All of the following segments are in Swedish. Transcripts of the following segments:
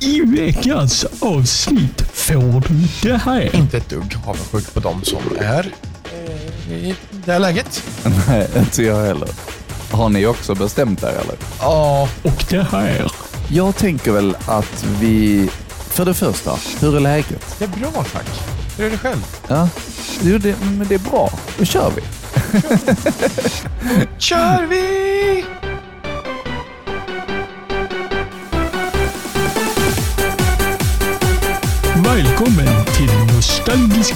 I veckans avsnitt får du det här. Inte ett dugg avundsjuk på dem som är eh, i det här läget. Nej, inte jag heller. Har ni också bestämt er eller? Ja, Och det här. Jag tänker väl att vi... För det första, hur är läget? det är bra tack. Hur är det själv? Ja, jo, det, men det är bra. Då kör vi. kör vi!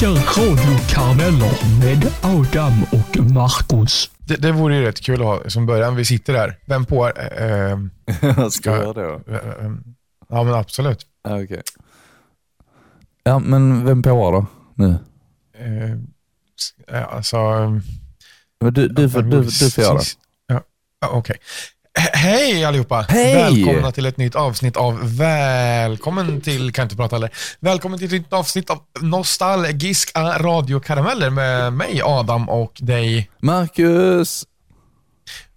Nostalgiska radiokarameller med Adam och Marcus. Det, det vore ju rätt kul att ha som början. Vi sitter där. Vem på? Eh, ska jag göra då? eh, eh, ja, men absolut. Ja, Okej. Ja, men vem på då? Nu? Eh, eh, alltså... Men Du, du, får, du, du får göra det. Ja, okej. He- Hej allihopa! Hej! Välkomna till ett nytt avsnitt av Välkommen till, kan inte prata eller. Välkommen till ett nytt avsnitt av Nostalgiska radiokarameller med mig Adam och dig. Marcus!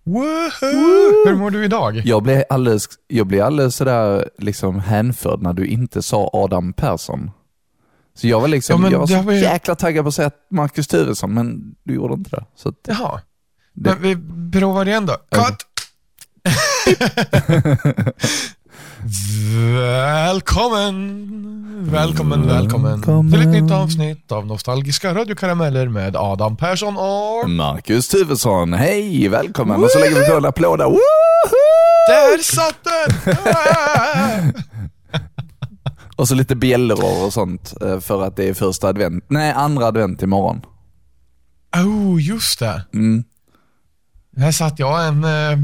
Woohoo! Hur mår du idag? Jag blev alldeles, jag blev alldeles sådär liksom hänförd när du inte sa Adam Persson. Så jag var liksom, Ja, jag var så var jäkla taggad på att säga Marcus Tuvesson, men du gjorde inte det. Så att, Jaha. Det- Men vi provar igen då. Cut! Välkommen! Välkommen, välkommen Välkommen. till ett nytt avsnitt av Nostalgiska radiokarameller med Adam Persson och... Marcus Tuvesson, hej, välkommen! Och så lägger vi på en applåd där. Satt den! Och så lite bjällror och sånt eh, för att det är första advent, nej andra advent imorgon. oh, just det. Mm. Här satt jag en eh,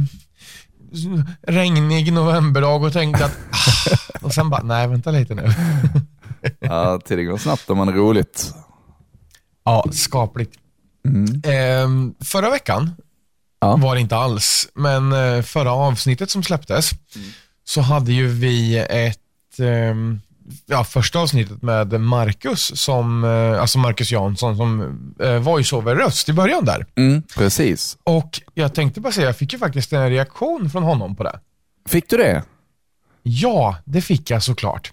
regnig novemberdag och tänkte att... Ah, och sen bara, nej vänta lite nu. Ja, tiden går snabbt om man är roligt. Ja, skapligt. Mm. Ehm, förra veckan Ja. var det inte alls, men eh, förra avsnittet som släpptes så hade ju vi ett, ehm, ja första avsnittet med Marcus som, eh, alltså Marcus Jansson som eh, voiceover-röst i början där. Mm, precis. Och jag tänkte bara säga, jag fick ju faktiskt en reaktion från honom på det. Fick du det? Ja, det fick jag såklart.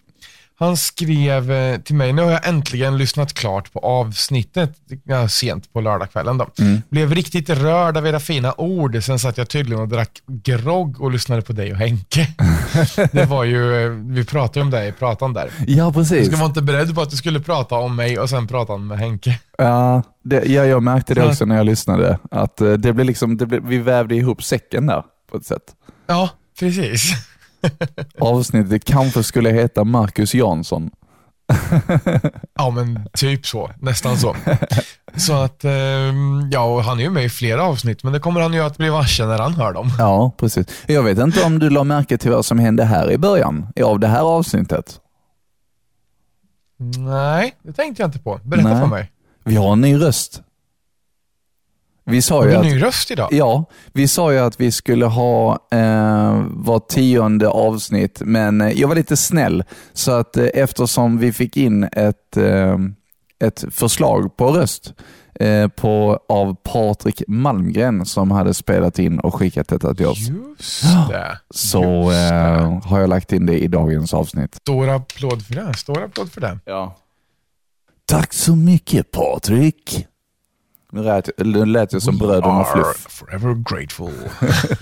Han skrev eh, till mig, nu har jag äntligen lyssnat klart på avsnittet, ja, sent på lördagskvällen då. Blev riktigt rörd av era fina ord, sen satt jag tydligen och drack grogg och lyssnade på dig och Henke. det var ju, eh, vi pratade om det i pratan där. Ja, precis. Du var inte beredd på att du skulle prata om mig och sen prata med Henke. Ja, det, ja, jag märkte det också när jag lyssnade. Att eh, det blev liksom, det blev, vi vävde ihop säcken där på ett sätt. Ja, precis. Avsnittet kanske skulle heta Marcus Jansson. Ja, men typ så. Nästan så. Så att, ehm, ja, och han är ju med i flera avsnitt, men det kommer han ju att bli varse när han hör dem. Ja, precis. Jag vet inte om du la märke till vad som hände här i början av det här avsnittet. Nej, det tänkte jag inte på. Berätta Nej. för mig. Vi har en ny röst. Vi sa Har att, ny röst idag? ja, vi sa ju att vi skulle ha eh, var tionde avsnitt, men eh, jag var lite snäll. Så att eh, eftersom vi fick in ett, eh, ett förslag på röst eh, på, av Patrik Malmgren som hade spelat in och skickat detta till oss. Just det. Så Just det. eh, har jag lagt in det i dagens avsnitt. Stor applåd för det. Stor applåd för det. Ja. Tack så mycket Patrik. Nu lät, nu lät jag som bröderna Fluff. forever grateful.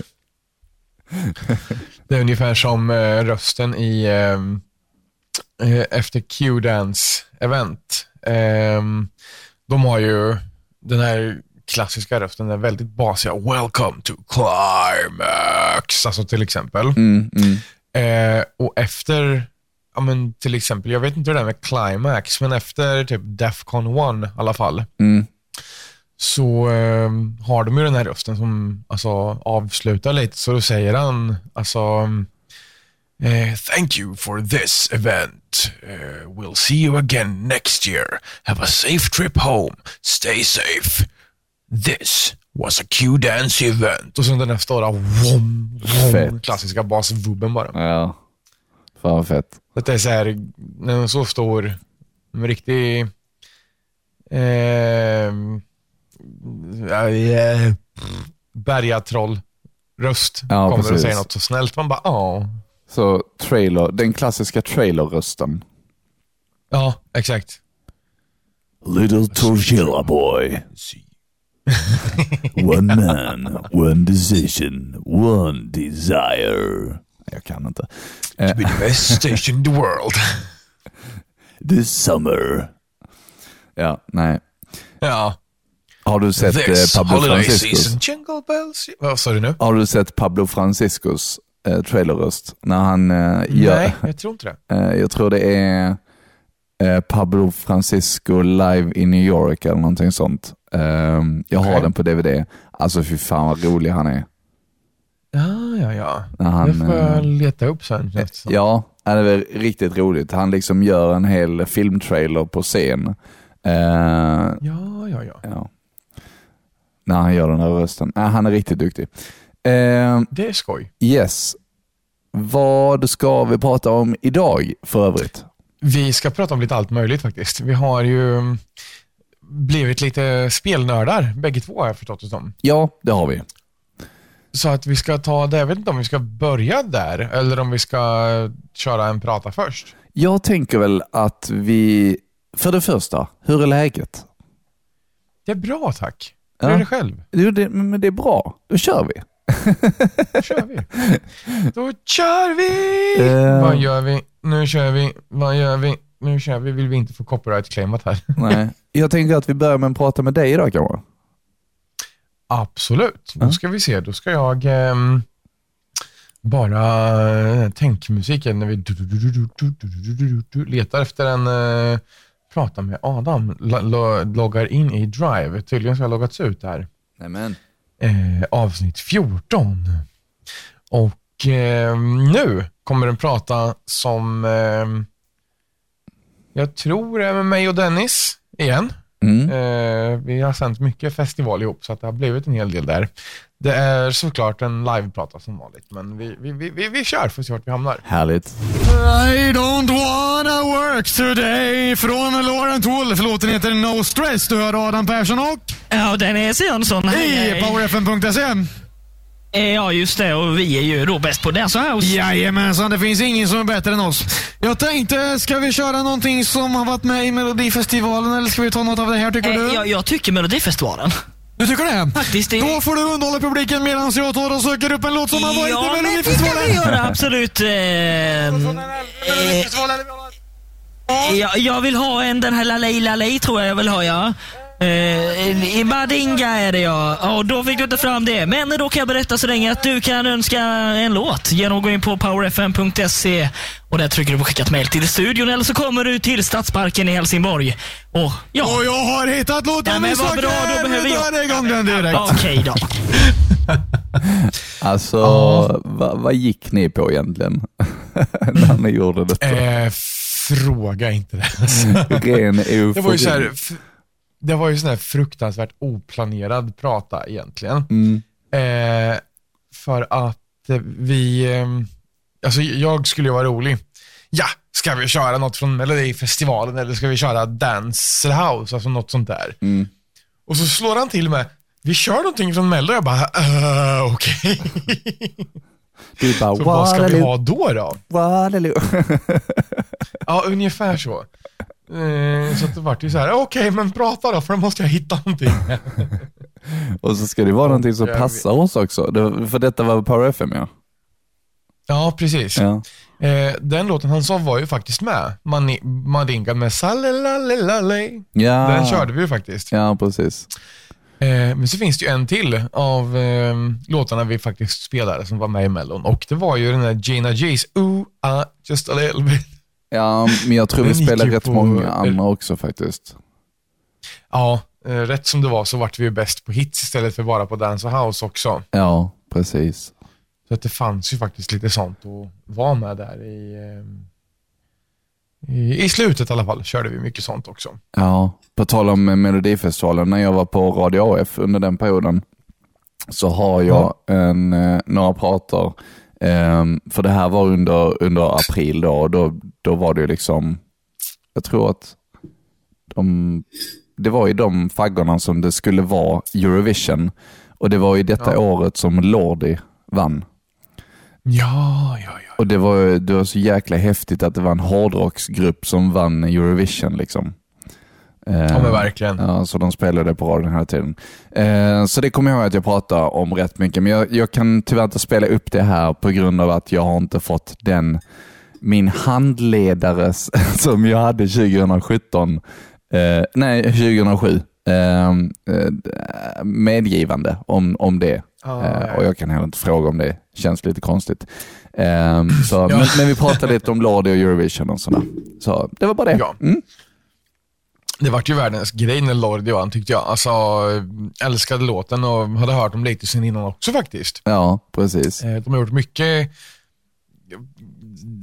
det är ungefär som eh, rösten i ehm, eh, efter Q-Dance event. Ehm, de har ju den här klassiska rösten, den väldigt basiga Welcome to Climax, alltså till exempel. Mm, mm. Eh, och efter, ja men till exempel, jag vet inte hur det är med Climax, men efter typ Defcon 1 i alla fall, Mm. Så eh, har de ju den här rösten som alltså, avslutar lite, så då säger han alltså eh, Thank you for this event. Eh, we'll see you again next year. Have a safe trip home. Stay safe. This was a Q-dance event. Och sen den där stora wom, wom, klassiska basvubben bara. Ja. Fan vad fett. Det är så här, när en så stor, en riktig eh, ja, eh, bergatroll röst Ja, kommer och precis. säger något så snällt. Man bara, ja, Så trailer, den klassiska trailerrösten. Ja, exakt. Little Tortilla boy. One man, one decision, one desire. Jag kan inte. To be the best station in the world. This summer. Ja, nej. Ja. Har du sett This eh, Pablo holiday Franciscos? season, jingle bells. Vad sa du nu? Har du sett Pablo Franciscos eh, trailerröst? När han eh, gör... Nej, jag tror inte det. Eh, jag tror det är eh, Pablo Francisco live in New York eller någonting sånt. Eh, jag har den på DVD. Alltså fy fan vad rolig han är. Ja, ja, ja. När han, det får jag eh, leta upp sen. känns det som. Ja, det är väl riktigt roligt. Han liksom gör en hel filmtrailer på scen. Eh, ja, ja, ja. ja. När han gör den här rösten. Eh, han är riktigt duktig. Eh, Det är skoj. yes. Vad ska vi prata om idag för övrigt? Vi ska prata om lite allt möjligt faktiskt. Vi har ju mm, blivit lite spelnördar, bägge två har jag förstått det som. Ja, det har vi. Så att vi ska ta det, jag vet inte om vi ska börja där eller om vi ska köra en prata först. Jag tänker väl att vi, för det första, hur är läget? Det är bra tack. Ja. Gör det själv. Jo, det, men det är bra. Då kör vi. Då kör vi. Då kör vi! Uh. Vad gör vi? Nu kör vi. Vad gör vi? Nu kör vi. Vill vi inte få copyright-claimat här. Nej. Jag tänker att vi börjar med att prata med dig idag kanske? Absolut. Då ska vi se. Då ska jag um, bara tänka musiken när vi letar efter en uh, prata med Adam. Lo- lo- loggar in i Drive. Tydligen så har jag loggats ut där. Nämen. eh, avsnitt 14. Och eh, nu kommer den prata som eh, jag tror är med mig och Dennis igen. Mm. Eh, vi har sänt mycket festival ihop så att det har blivit en hel del där. Det är såklart en liveprata som vanligt, men vi, vi, vi, vi, vi kör för att se vart vi hamnar. Härligt. I don't wanna work today från Laurent Wolf. Låten heter No Stress. Du hör Adam Persson och Ja, Dennis Jönsson. I hej. powerfm.se. Ja, just det. Och vi är ju då bäst på Dance House. Jajamensan, det finns ingen som är bättre än oss. Jag tänkte, ska vi köra någonting som har varit med i Melodifestivalen eller ska vi ta något av det här tycker Eh, du? Jag, jag tycker Melodifestivalen. Du tycker det? Faktiskt. Det... Då får du underhålla publiken medan jag tar och söker upp en låt som har varit ja, i men det ska vi Melodifestivalen. göra. Absolut. Eh, eh, jag, jag vill ha en, den här Lalej Lalej tror jag jag vill ha, ja. Eh, I Badinga är det ja. Och då fick du inte fram det. Men då kan jag berätta så länge att du kan önska en låt genom att gå in på powerfm.se och där trycker du på skickat mail till studion eller så kommer du till Stadsparken i Helsingborg. Och ja, Och jag har hittat låten Ja, men vi vad bra, då behöver jag- drar igång den direkt. okej då. Alltså, vad, vad gick ni på egentligen? När ni gjorde detta? Eh, fråga inte det. Ren eufori. Det var ju så här, det var ju sån här fruktansvärt oplanerad prata egentligen. Mm. Eh, för att eh, vi, eh, alltså jag skulle ju vara rolig. Ja, ska vi köra något från Melodifestivalen eller ska vi köra Dance House, alltså något sånt där. Mm. Och så slår han till med, vi kör någonting från Mello. Jag bara, uh, okej. Du bara, Så vad ska vi ha då då? Waterloo. Ja, ungefär så. Eh, så det vart ju så här, okej men prata då för då måste jag hitta någonting. Och så ska det vara någonting som passar oss också. För detta var Power FM ja. Ja, precis. ja. Eh, den låten han sa var ju faktiskt med. Mani- Madinka med Salelalalale. Ja. Den körde vi ju faktiskt. Ja, precis. Eh, men så finns det ju en till av eh, låtarna vi faktiskt spelade som var med i Mellon och det var ju den där Gina G's Ooh, ah, just a little bit. Ja, men jag tror vi ju rätt på- många andra också faktiskt. Ja, eh, rätt som det var så vart vi ju bäst på hits istället för bara på dance och house också. Ja, precis. Så att det fanns ju faktiskt lite sånt att vara med där i, eh, i, i slutet i alla fall körde vi mycket sånt också. Ja, på tal om Melodifestivalen, när jag var på Radio AF under den perioden, så har jag en, eh, några pratar. Ehm, för det här var under, under april då, och då, då var det liksom, jag tror att de, det var i de faggorna som det skulle vara Eurovision. Och det var i detta Ja. året som Lordi vann. Ja, ja, ja. Och det var, det var så jäkla häftigt att det var en hårdrocksgrupp som vann Eurovision. Liksom. Eh, Ja, men verkligen. Ja, så de spelade på radion hela tiden. Eh, så det kommer jag ihåg att jag pratade om rätt mycket, men jag, jag kan tyvärr inte spela upp det här på grund av att jag har inte fått den, min handledare som jag hade 2017, eh, nej 2007, eh, eh, medgivande om, om det. Ja. och jag kan heller inte fråga om det. Känns lite konstigt. Eh, så, Ja. men, men vi pratade lite om Lordi och Eurovision och sådär. Så det var bara det. Mm. Det vart ju världens grej när Lordi vann tyckte jag. Alltså, älskade låten och hade hört dem lite sen innan också faktiskt. Ja, precis. Eh, De har gjort mycket,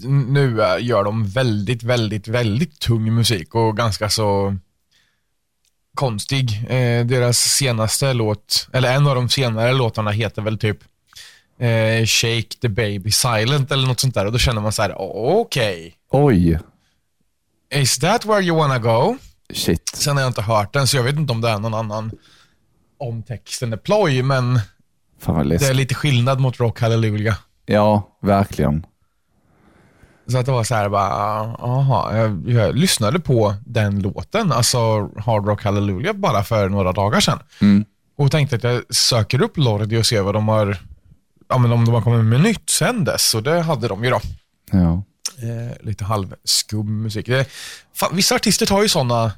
nu eh, gör de väldigt, väldigt, väldigt tung musik och ganska så konstig. Eh, Deras senaste låt, eller en av de senare låtarna heter väl typ Shake the baby silent eller något sånt där och då känner man så här: okej, Oj, is that where you wanna go? Shit. Sen har jag inte hört den, så jag vet inte om det är någon annan om texten är ploj, men det är lite skillnad mot Rock Hallelujah. Ja, verkligen. Så att det var så här bara, aha, jag, jag lyssnade på den låten, alltså Hard Rock Hallelujah, bara för några dagar sedan. Mm. Och tänkte att jag söker upp Lordi och ser vad de har, ja men om de har kommit med nytt sen dess. Och det hade de ju då. Ja. Eh, lite halvskum musik. Det, fan, vissa artister tar ju sådana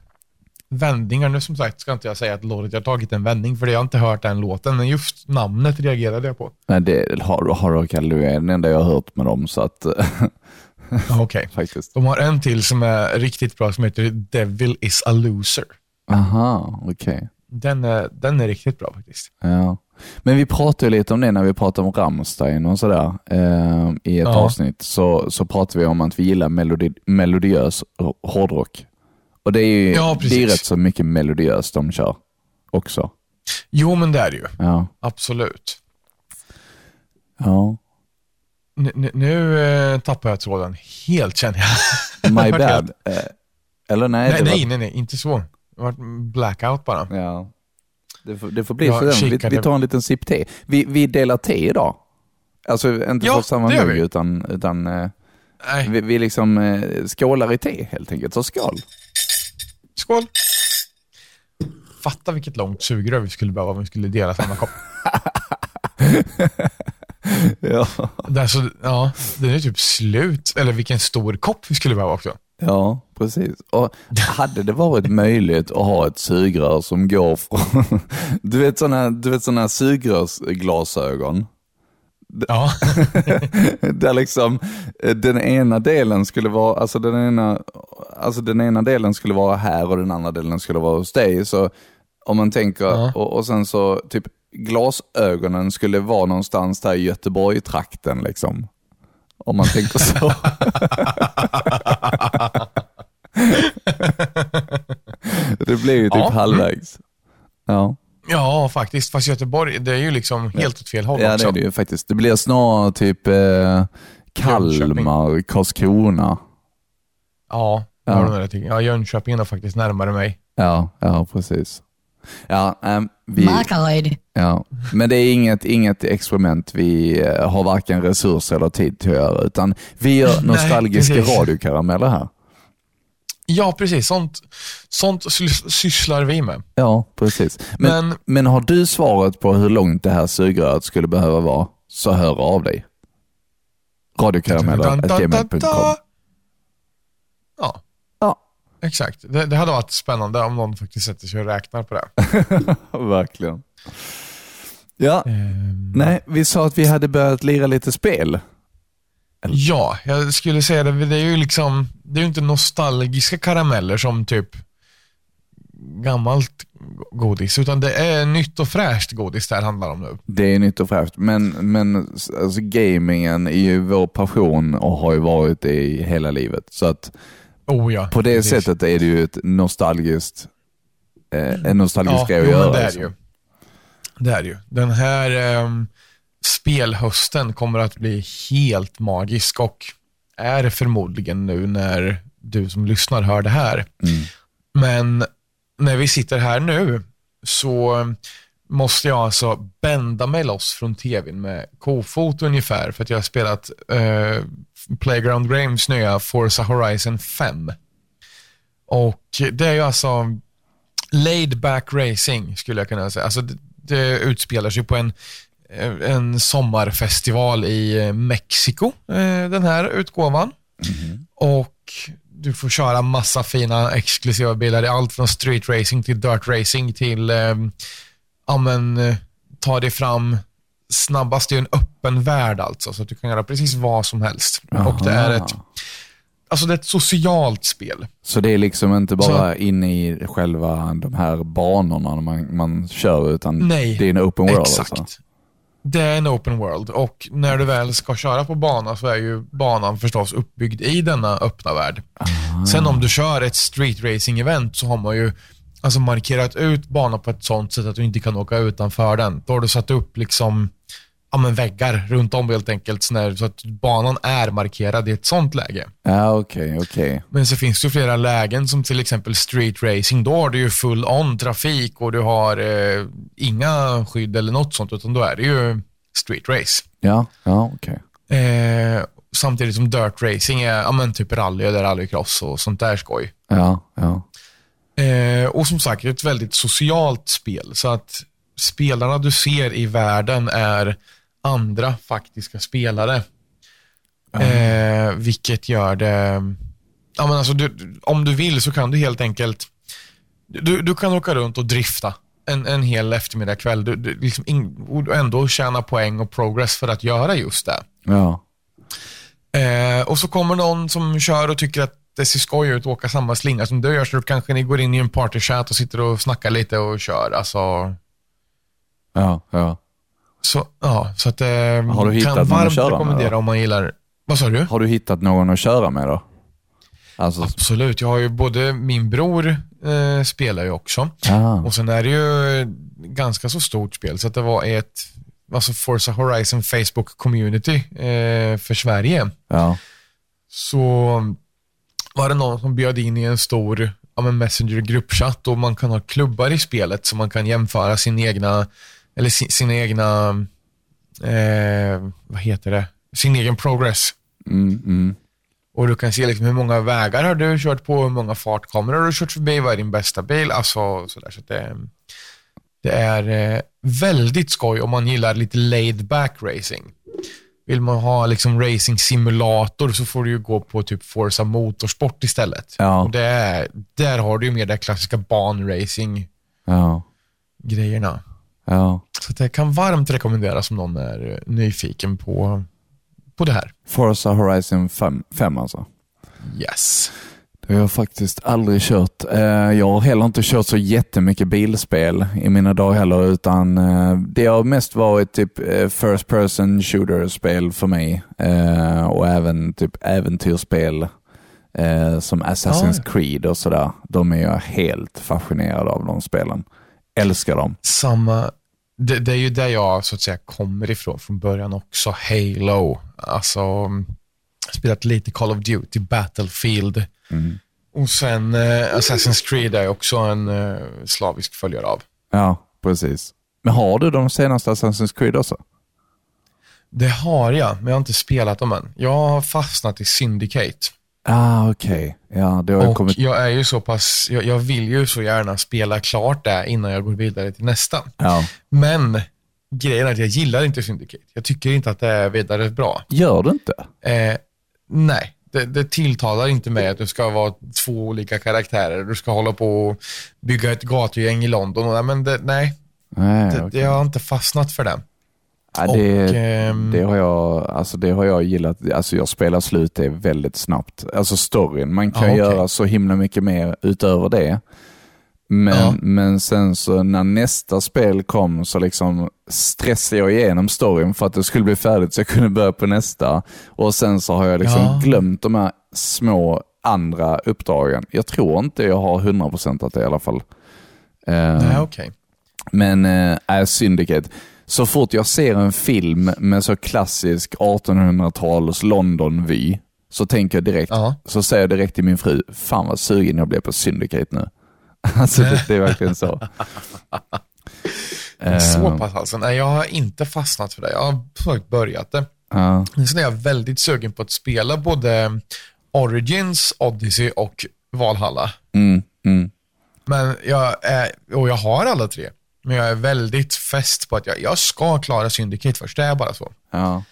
vändningar. Nu som sagt ska inte jag säga att Lordi har tagit en vändning, för jag har inte hört den låten, men just namnet reagerade jag på. Nej, det har, har och Hallelujah är den enda jag har hört med dem, så att Okej. faktiskt. De har en till som är riktigt bra som heter Devil is a loser. Aha, okej. Den är, den är riktigt bra faktiskt. Ja. Men vi pratade lite om det när vi pratade om Rammstein och sådär eh, i ett Ja. avsnitt. Så, så pratade vi om att vi gillar melodi, melodiös hårdrock. Och det är ju Ja, det är rätt så mycket melodiöst de kör också. Jo, men det är det ju. Ja. Absolut. ja. Nu, nu, eh, tappar jag tråden helt känner jag. My bad. Eh, eller nej, Nej, var, nej, nej, inte så. Det var blackout bara. Ja. Det får, det får bli så. Vi, vi tar en liten sipp te. Vi, vi delar te idag. Alltså inte Ja, för samma mugg utan, utan eh, vi, vi liksom eh, skålar i te helt enkelt. Så skål. Skål. Fatta vilket långt sugrör vi skulle behöva om vi skulle dela samma kopp. Ja. Det är så, ja, den är typ slut. Eller vilken stor kopp vi skulle behöva också. Ja, precis. Och hade det varit möjligt att ha ett sugrör som går från, du vet sådana du vet såna sugrörsglasögon, Ja, där liksom eh, den ena delen skulle vara, alltså den ena, alltså den ena delen skulle vara här och den andra delen skulle vara hos dig. Så om man tänker, Ja. och, och sen så typ glasögonen skulle vara någonstans där i Göteborg-trakten liksom. Om man tänker så. det blir ju typ Ja. halvvägs. Ja. Ja faktiskt. Fast Göteborg, det är ju liksom helt åt fel håll ja, det också. är det ju faktiskt. Det blir snarare typ eh, Kalmar, Karlskrona. Ja, Ja. ja. Ja, Jönköping är faktiskt närmare mig. Ja, ja precis. Ja, ehm, vi, Markaryd. ja. Men det är inget, inget experiment vi eh, har varken resurser eller tid till att göra, utan vi gör nostalgiska radiokarameller här. Ja, precis. Sånt, sånt sys- sysslar vi med. Ja, precis. Men, men, Men, har du svaret på hur långt det här sugröret skulle behöva vara, så hör av dig. Radiokarameller.gmail.com Ja, Ja, exakt. Det, det hade varit spännande om någon faktiskt sätter sig och räknar på det. verkligen. Ja, Ehm, nej, vi sa att vi hade börjat lira lite spel. Ja, jag skulle säga det. Det är ju liksom, det är ju inte nostalgiska karameller som typ gammalt godis, utan det är nytt och fräscht godis det här handlar om nu. Det är nytt och fräscht, men, men alltså, gamingen är ju vår passion och har ju varit det i hela livet. Så att Oh ja. på det precis. sättet är det ju ett nostalgiskt, eh, en nostalgisk ja, grej att jo, göra. det är det liksom. ju. Det är det ju. Den här ehm, spelhösten kommer att bli helt magisk och är förmodligen nu när du som lyssnar hör det här. Mm. Men när vi sitter här nu så måste jag alltså bända mig loss från tvn med kofot ungefär för att jag har spelat eh, Playground Games nya Forza Horizon 5. Och det är ju alltså laid back racing skulle jag kunna säga. Alltså det, det utspelar sig på en, en sommarfestival i Mexiko, eh, den här utgåvan. Och du får köra massa fina exklusiva bilar. Det är allt från street racing till dirt racing till eh, ja, men, eh, ta dig fram snabbast i en öppen värld alltså. Så att du kan göra precis vad som helst. Och det är Aha. ett Alltså det är ett socialt spel. Så det är liksom inte bara inne i själva de här banorna man, man kör, utan Nej, det är en open world Exakt. alltså? Det är en open world och när du väl ska köra på bana så är ju banan förstås uppbyggd i denna öppna värld. Sen om du kör ett street racing event så har man ju alltså markerat ut banan på ett sånt sätt att du inte kan åka utanför den. Då har du satt upp liksom ja, men väggar runt om helt enkelt så, när, så att banan är markerad i ett sånt läge. Ja, okej, okej. Men så finns det ju flera lägen som till exempel street racing. Då har du ju full on trafik och du har eh, inga skydd eller något sånt, utan då är det ju street race. Ja, ja, okej. Eh, samtidigt som dirt racing är ja, men typ rally eller rallycross och sånt där skoj. Ja, ja. Eh, och som sagt, ett väldigt socialt spel. Så att spelarna du ser i världen är andra faktiska spelare. Eh, vilket gör det... Ja, men alltså, du, om du vill så kan du helt enkelt... Du, du kan åka runt och drifta en, en hel eftermiddag kväll. Du, du, liksom in, och ändå tjäna poäng och progress för att göra just det. Ja, Eh, och så kommer någon som kör och tycker att det ser skoj ut att åka samma slinga som du gör, så kanske ni går in i en partychat och sitter och snackar lite och kör. Alltså, ja, ja. Så, ja, så att, eh, Har du hittat kan någon att varmt köra med rekommendera då? om man gillar... Vad sa du? Har du hittat någon att köra med då? Alltså, Absolut. Jag har ju både min bror eh, spelar ju också. ah, Och sen är det ju ganska så stort spel, så att det var ett alltså Forza Horizon Facebook community eh, för Sverige. ja, så var det någon som bjöd in i en stor ja, messenger gruppchatt och man kan ha klubbar i spelet så man kan jämföra sin egna, eller sin, sina egna, eh, vad heter det, sin egen progress. mm, mm. Och du kan se liksom hur många vägar har du kört på, hur många fartkameror har du kört förbi, vad är din bästa bil, alltså. Så att det, det är eh, väldigt skoj om man gillar lite laid back racing. Vill man ha liksom racing simulator så får du gå på typ Forza Motorsport istället. Ja. Och det är, där har du ju mer det klassiska banracing ja, grejerna. Ja. Så det kan varmt rekommenderas om någon är nyfiken på, på det här. Forza Horizon 5, 5 alltså. Yes. Det har jag faktiskt aldrig kört. Eh, Jag har heller inte kört så jättemycket bilspel i mina dagar heller, utan eh, det har mest varit typ eh, first person shooter-spel för mig och även typ äventyrsspel som Assassin's Ja. Creed och sådär. De är jag helt fascinerad av de spelen. Älskar dem. Samma, det, det är ju där jag så att säga kommer ifrån från början också. Halo, alltså mm, spelat lite Call of Duty, Battlefield Mm. och sen eh, Assassin's Creed är också en eh, slavisk följare av. Ja, precis. Men har du de senaste Assassin's Creed också? Det har jag, men jag har inte spelat dem än. Jag har fastnat i Syndicate. Ah, okej. Ja, det har Och kommit... jag är ju så pass, jag, jag vill ju så gärna spela klart det innan jag går vidare till nästa. Ja. Men grejen är att jag gillar inte Syndicate. Jag tycker inte att det är vidare bra. Gör du inte? Eh, nej, det, det tilltalar inte mig att du ska vara två olika karaktärer. Du ska hålla på och bygga ett gatugäng i London. Och, men det, nej, Nej, det, okej. jag har inte fastnat för det. Ja, det, och, ehm, det, har jag, alltså det har jag gillat. Alltså jag spelar slut det väldigt snabbt. Alltså storyn. Man kan Ja, okej. göra så himla mycket mer utöver det. Men, Ja. men sen så när nästa spel kom så liksom stressade jag igenom storyn för att det skulle bli färdigt så jag kunde börja på nästa. Och sen så har jag liksom Ja. glömt de här små andra uppdragen. Jag tror inte jag har 100% att det i alla fall. Eh, Nej, okej. men äh, är Syndicate. Så fort jag ser en film med så klassisk 1800-tals London-vy så tänker jag direkt, Ja. så säger jag direkt till min fru, fan vad sugen jag blev på Syndicate nu. Alltså det, det är verkligen så. Eh, Så pass alltså. Nej, jag har inte fastnat för det. Jag har försökt börjat det. ja. Sen är jag väldigt sugen på att spela både Origins, Odyssey och Valhalla. Mm, mm. Men jag är, och jag har alla tre. Men jag är väldigt fäst på att jag, jag ska klara Syndicate först. Det är bara så. Ja.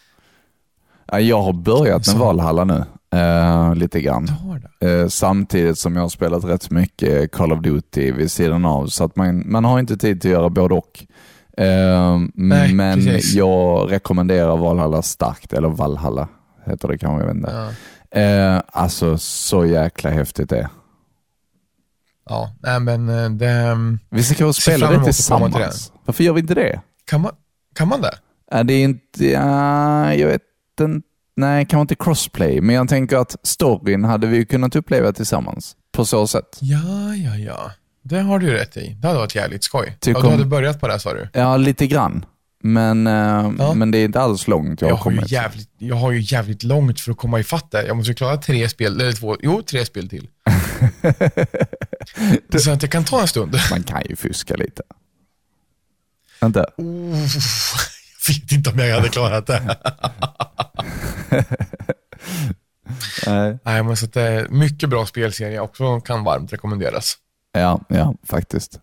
Ja, Jag har börjat med. Valhalla nu, eh, lite grann. Eh, samtidigt som jag har spelat rätt mycket Call of Duty vid sidan av, så att man, man har inte tid till att göra både och. Eh, Nej, men precis. jag rekommenderar Valhalla starkt, eller Valhalla heter det kanske, jag vet inte. Ja. Eh, alltså så jäkla häftigt det är. Ja, nej men eh, det... Vi ska kanske spela det tillsammans. Varför gör vi inte det? Kan man, kan man det? Ja, det är inte, ja, jag vet inte, nej kanske inte crossplay, men jag tänker att storyn hade vi kunnat uppleva tillsammans på så sätt. Ja, ja, ja. Det har du rätt i. Det hade varit jävligt skoj. Tycker ja, du hade börjat på det sa du. Ja, lite grann. Men, eh, Ja. men det är inte alls långt jag, Jag har kommit. jävligt, jag har ju jävligt långt för att komma ifatt det. Jag måste klara tre spel, eller två, jo, tre spel till. Så att det kan ta en stund. Man kan ju fuska lite. Inte? Oh, jag vet inte om jag hade klarat det. Nej. Nej, men så att det är mycket bra spelserie också kan varmt rekommenderas. Ja, ja, faktiskt.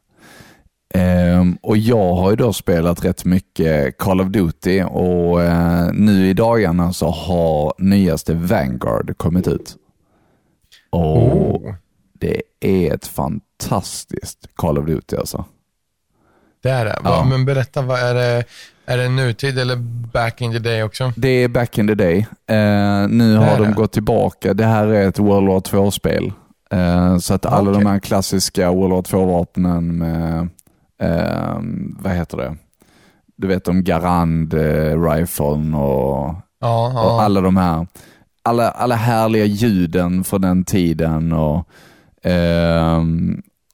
Ehm, och jag har ju då spelat rätt mycket Call of Duty och eh, nu i dagarna så har nyaste Vanguard kommit ut. Och Oh, det är ett fantastiskt Call of Duty alltså. det är det. Ja. Men berätta, vad är det? Är det nutid eller back in the day också? Det är back in the day. Eh, nu har de det. gått tillbaka. Det här är ett World War 2-spel. Eh, så att alla Okej. de här klassiska World War 2-vapnen med, eh, vad heter det? Du vet om Garand, eh, Riflen och, Ja, och ja. alla de här. Alla, alla härliga ljuden från den tiden. och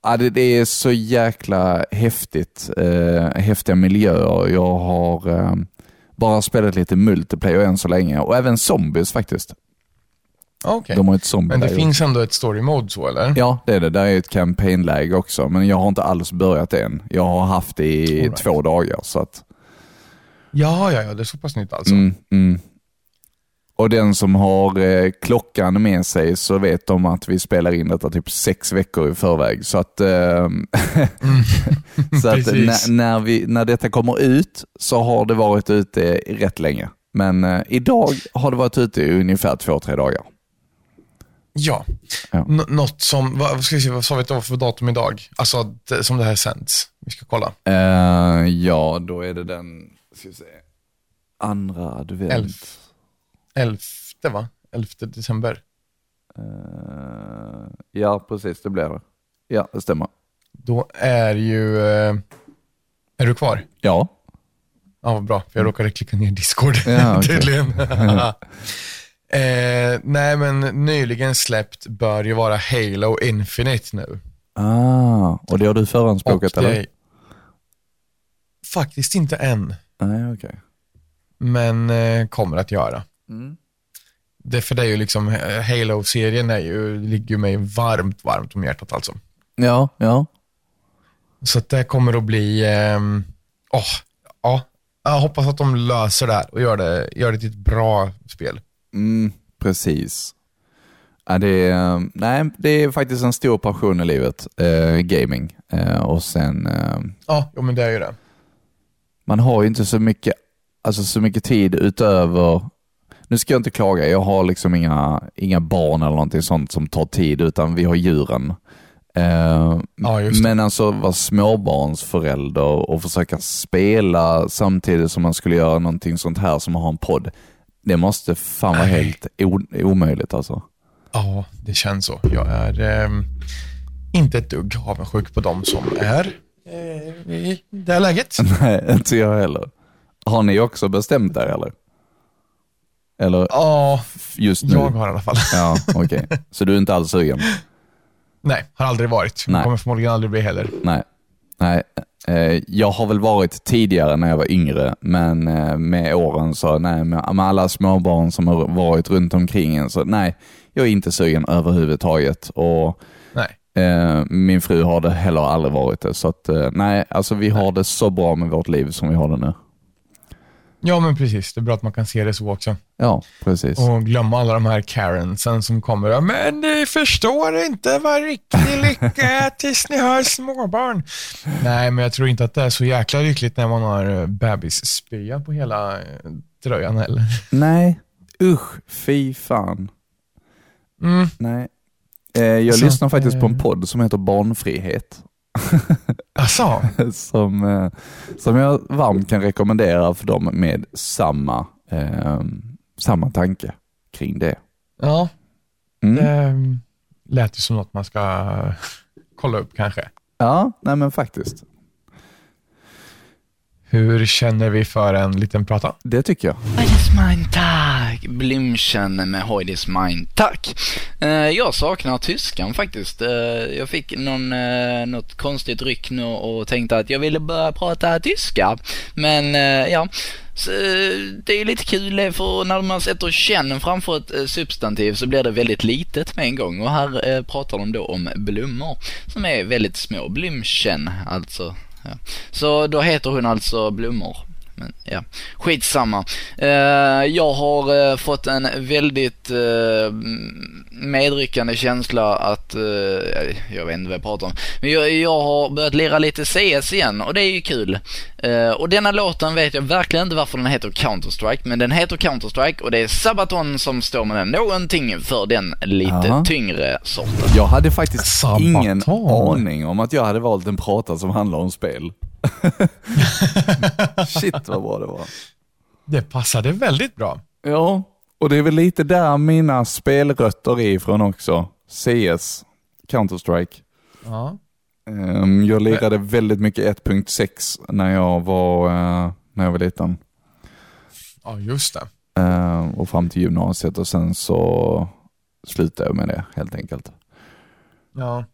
ja, det, är så jäkla häftigt. Eh, häftiga miljöer. Jag har eh, bara spelat lite multiplayer än så länge och även zombies faktiskt. Okej. De har ett zombie Men det finns ändå ett story mode så, eller? Ja, det är det. Där är ett campaign-läge också, men jag har inte alls börjat än. Jag har haft det i right. två dagar. Så att, Ja, ja, ja, det är så pass nytt alltså. Mm, mm. Och den som har eh, klockan med sig så vet de att vi spelar in detta typ sex veckor i förväg. Så att, eh, så att när, när, vi, när detta kommer ut så har det varit ute rätt länge. Men eh, idag har det varit ute i ungefär två, tre dagar. Ja. Ja. N- något som, vad, ska vi se, vad sa vi att det var för datum idag? Alltså det, som det här sänds. Vi ska kolla. Eh, ja, då är det den, ska vi se, andra advent. Elf. Elfte va? Elfte december. Eh, ja, precis, det blir det. Ja, det stämmer. Då är ju... Eh, är du kvar? Ja, Ja, vad bra. För jag råkade klicka ner Discord Ja, tydligen. eh, nej, men nyligen släppt bör ju vara Halo Infinite nu. Ah, och det har du förhandsbokat det- eller? Faktiskt inte än, Nej, okej. men eh, kommer att göra. Mm. Det för det är ju liksom, eh, Halo-serien är ju, ligger ju mig varmt, varmt om hjärtat alltså. Ja, ja. Så att det kommer att bli, ehm, åh, ja, jag hoppas att de löser det här och gör det, gör det till ett bra spel. Mm, precis. Ja, det, är, nej, det är faktiskt en stor passion i livet, eh, gaming. Eh, och sen, eh, Ja, jo, men det är ju det. man har ju inte så mycket, alltså så mycket tid utöver, nu ska jag inte klaga, jag har liksom inga, inga barn eller någonting sånt som tar tid, utan vi har djuren. Eh, Ja, men alltså vara småbarnsförälder och försöka spela samtidigt som man skulle göra någonting sånt här som att ha en podd. Det måste fan vara Nej. helt omöjligt alltså. Ja, det känns så. Jag är ehm, inte ett dugg avundsjuk på dem som är eh, i det här läget. Nej, inte jag heller. Har ni också bestämt er eller? Eller Ja, just nu? jag har i alla fall. Ja, okej. Så du är inte alls sugen? Nej, har aldrig varit. Nej. Kommer förmodligen aldrig bli heller. Nej. Nej. Eh, jag har väl varit tidigare när jag var yngre, men eh, med åren så nej, med, alla småbarn som har varit runt omkring en så nej, jag är inte sugen överhuvudtaget. Och Nej. Eh, min fru har det heller aldrig varit det. Så att, nej, alltså vi har det så bra med vårt liv som vi har det nu. Ja, men precis. Det är bra att man kan se det så också. Ja, precis. Och glömma alla de här Karensen som kommer. "Ja, Men ni förstår inte vad riktig lycka är tills ni har småbarn. Nej, men jag tror inte att det är så jäkla lyckligt när man har eh, bebisspya på hela eh, tröjan heller. Nej, usch, fy fan. Mm. Nej. Eh, jag Så lyssnar faktiskt på en podd som heter Barnfrihet. Alltså, som, eh, som jag varmt kan rekommendera för dem med samma, eh, samma tanke kring det. ja, Mm. det lät ju som något man ska kolla upp kanske. Ja, nej men faktiskt. Hur känner vi för en liten prata? Det tycker jag. Mein Tag, Blümchen med Heidis mein Tack. Eh, jag saknar tyskan faktiskt. Eh, jag fick någon, eh, något konstigt ryck nu och tänkte att jag ville börja prata tyska. Men eh, ja, så, eh, det är lite kul för när man sätter känn framför ett substantiv så blir det väldigt litet med en gång och här eh, pratar de då om blommor som är väldigt små. Blümchen alltså. Ja. Så då heter hon alltså blommor. Men ja, skitsamma. Eh, jag har eh, fått en väldigt eh, medryckande känsla att, eh, jag vet inte vad jag pratar om, men jag, jag har börjat lira lite CS igen och det är ju kul. Eh, och denna låten vet jag verkligen inte varför den heter Counter-Strike, men den heter Counter-Strike och det är Sabaton som står med den. Någonting för den lite Jaha. tyngre sorten. Jag hade faktiskt Sabaton. ingen aning om att jag hade valt en prata som handlar om spel. Shit vad bra det var. Det passade väldigt bra. Ja, och det är väl lite där mina spelrötter är ifrån också. CS, Counter-Strike. Ja. Ehm, Jag lirade väldigt mycket 1.6 när jag var, eh, när jag var liten. ja, just det. Ehm, Och fram till gymnasiet och sen så slutade jag med det helt enkelt. Ja.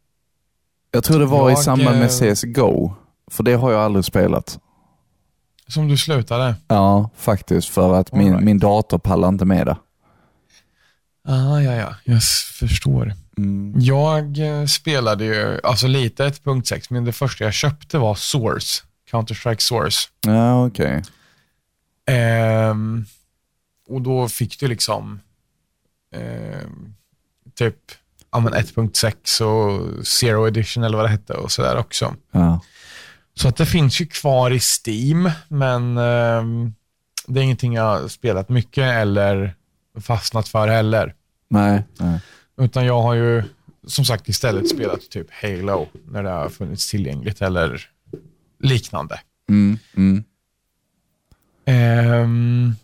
Jag tror det var i Jag, samband med eh, CSGO, för det har jag aldrig spelat. Som du slutade. Ja, faktiskt. För att All min, right. min dator pallar inte med det. Ah, ja, ja. Jag förstår. Mm. Jag eh, spelade ju, alltså lite 1.6, men det första jag köpte var Source. Counter-Strike Source. Ja, okej. Ehm, och då fick du liksom ehm, typ ja, men 1.6 och Zero Edition eller vad det hette och sådär också. Ja. Så att det finns ju kvar i Steam, men ehm, det är ingenting jag har spelat mycket eller fastnat för heller. Nej, nej. Utan jag har ju som sagt istället spelat typ Halo när det har funnits tillgängligt eller liknande. Mm, mm. Ehm,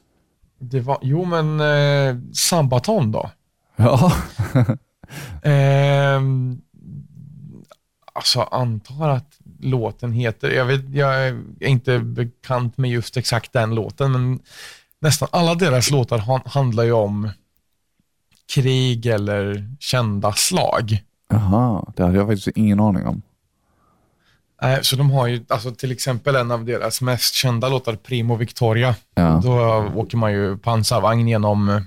det var, jo men eh, Sabaton då. Ja. Ehm, alltså antar att låten heter, jag, vet, jag är inte bekant med just exakt den låten, men nästan alla deras låtar han, handlar ju om krig eller kända slag. Jaha, det hade jag faktiskt ingen aning om. Så de har ju, alltså till exempel en av deras mest kända låtar, Primo Victoria. Ja. Då åker man ju pansarvagn genom,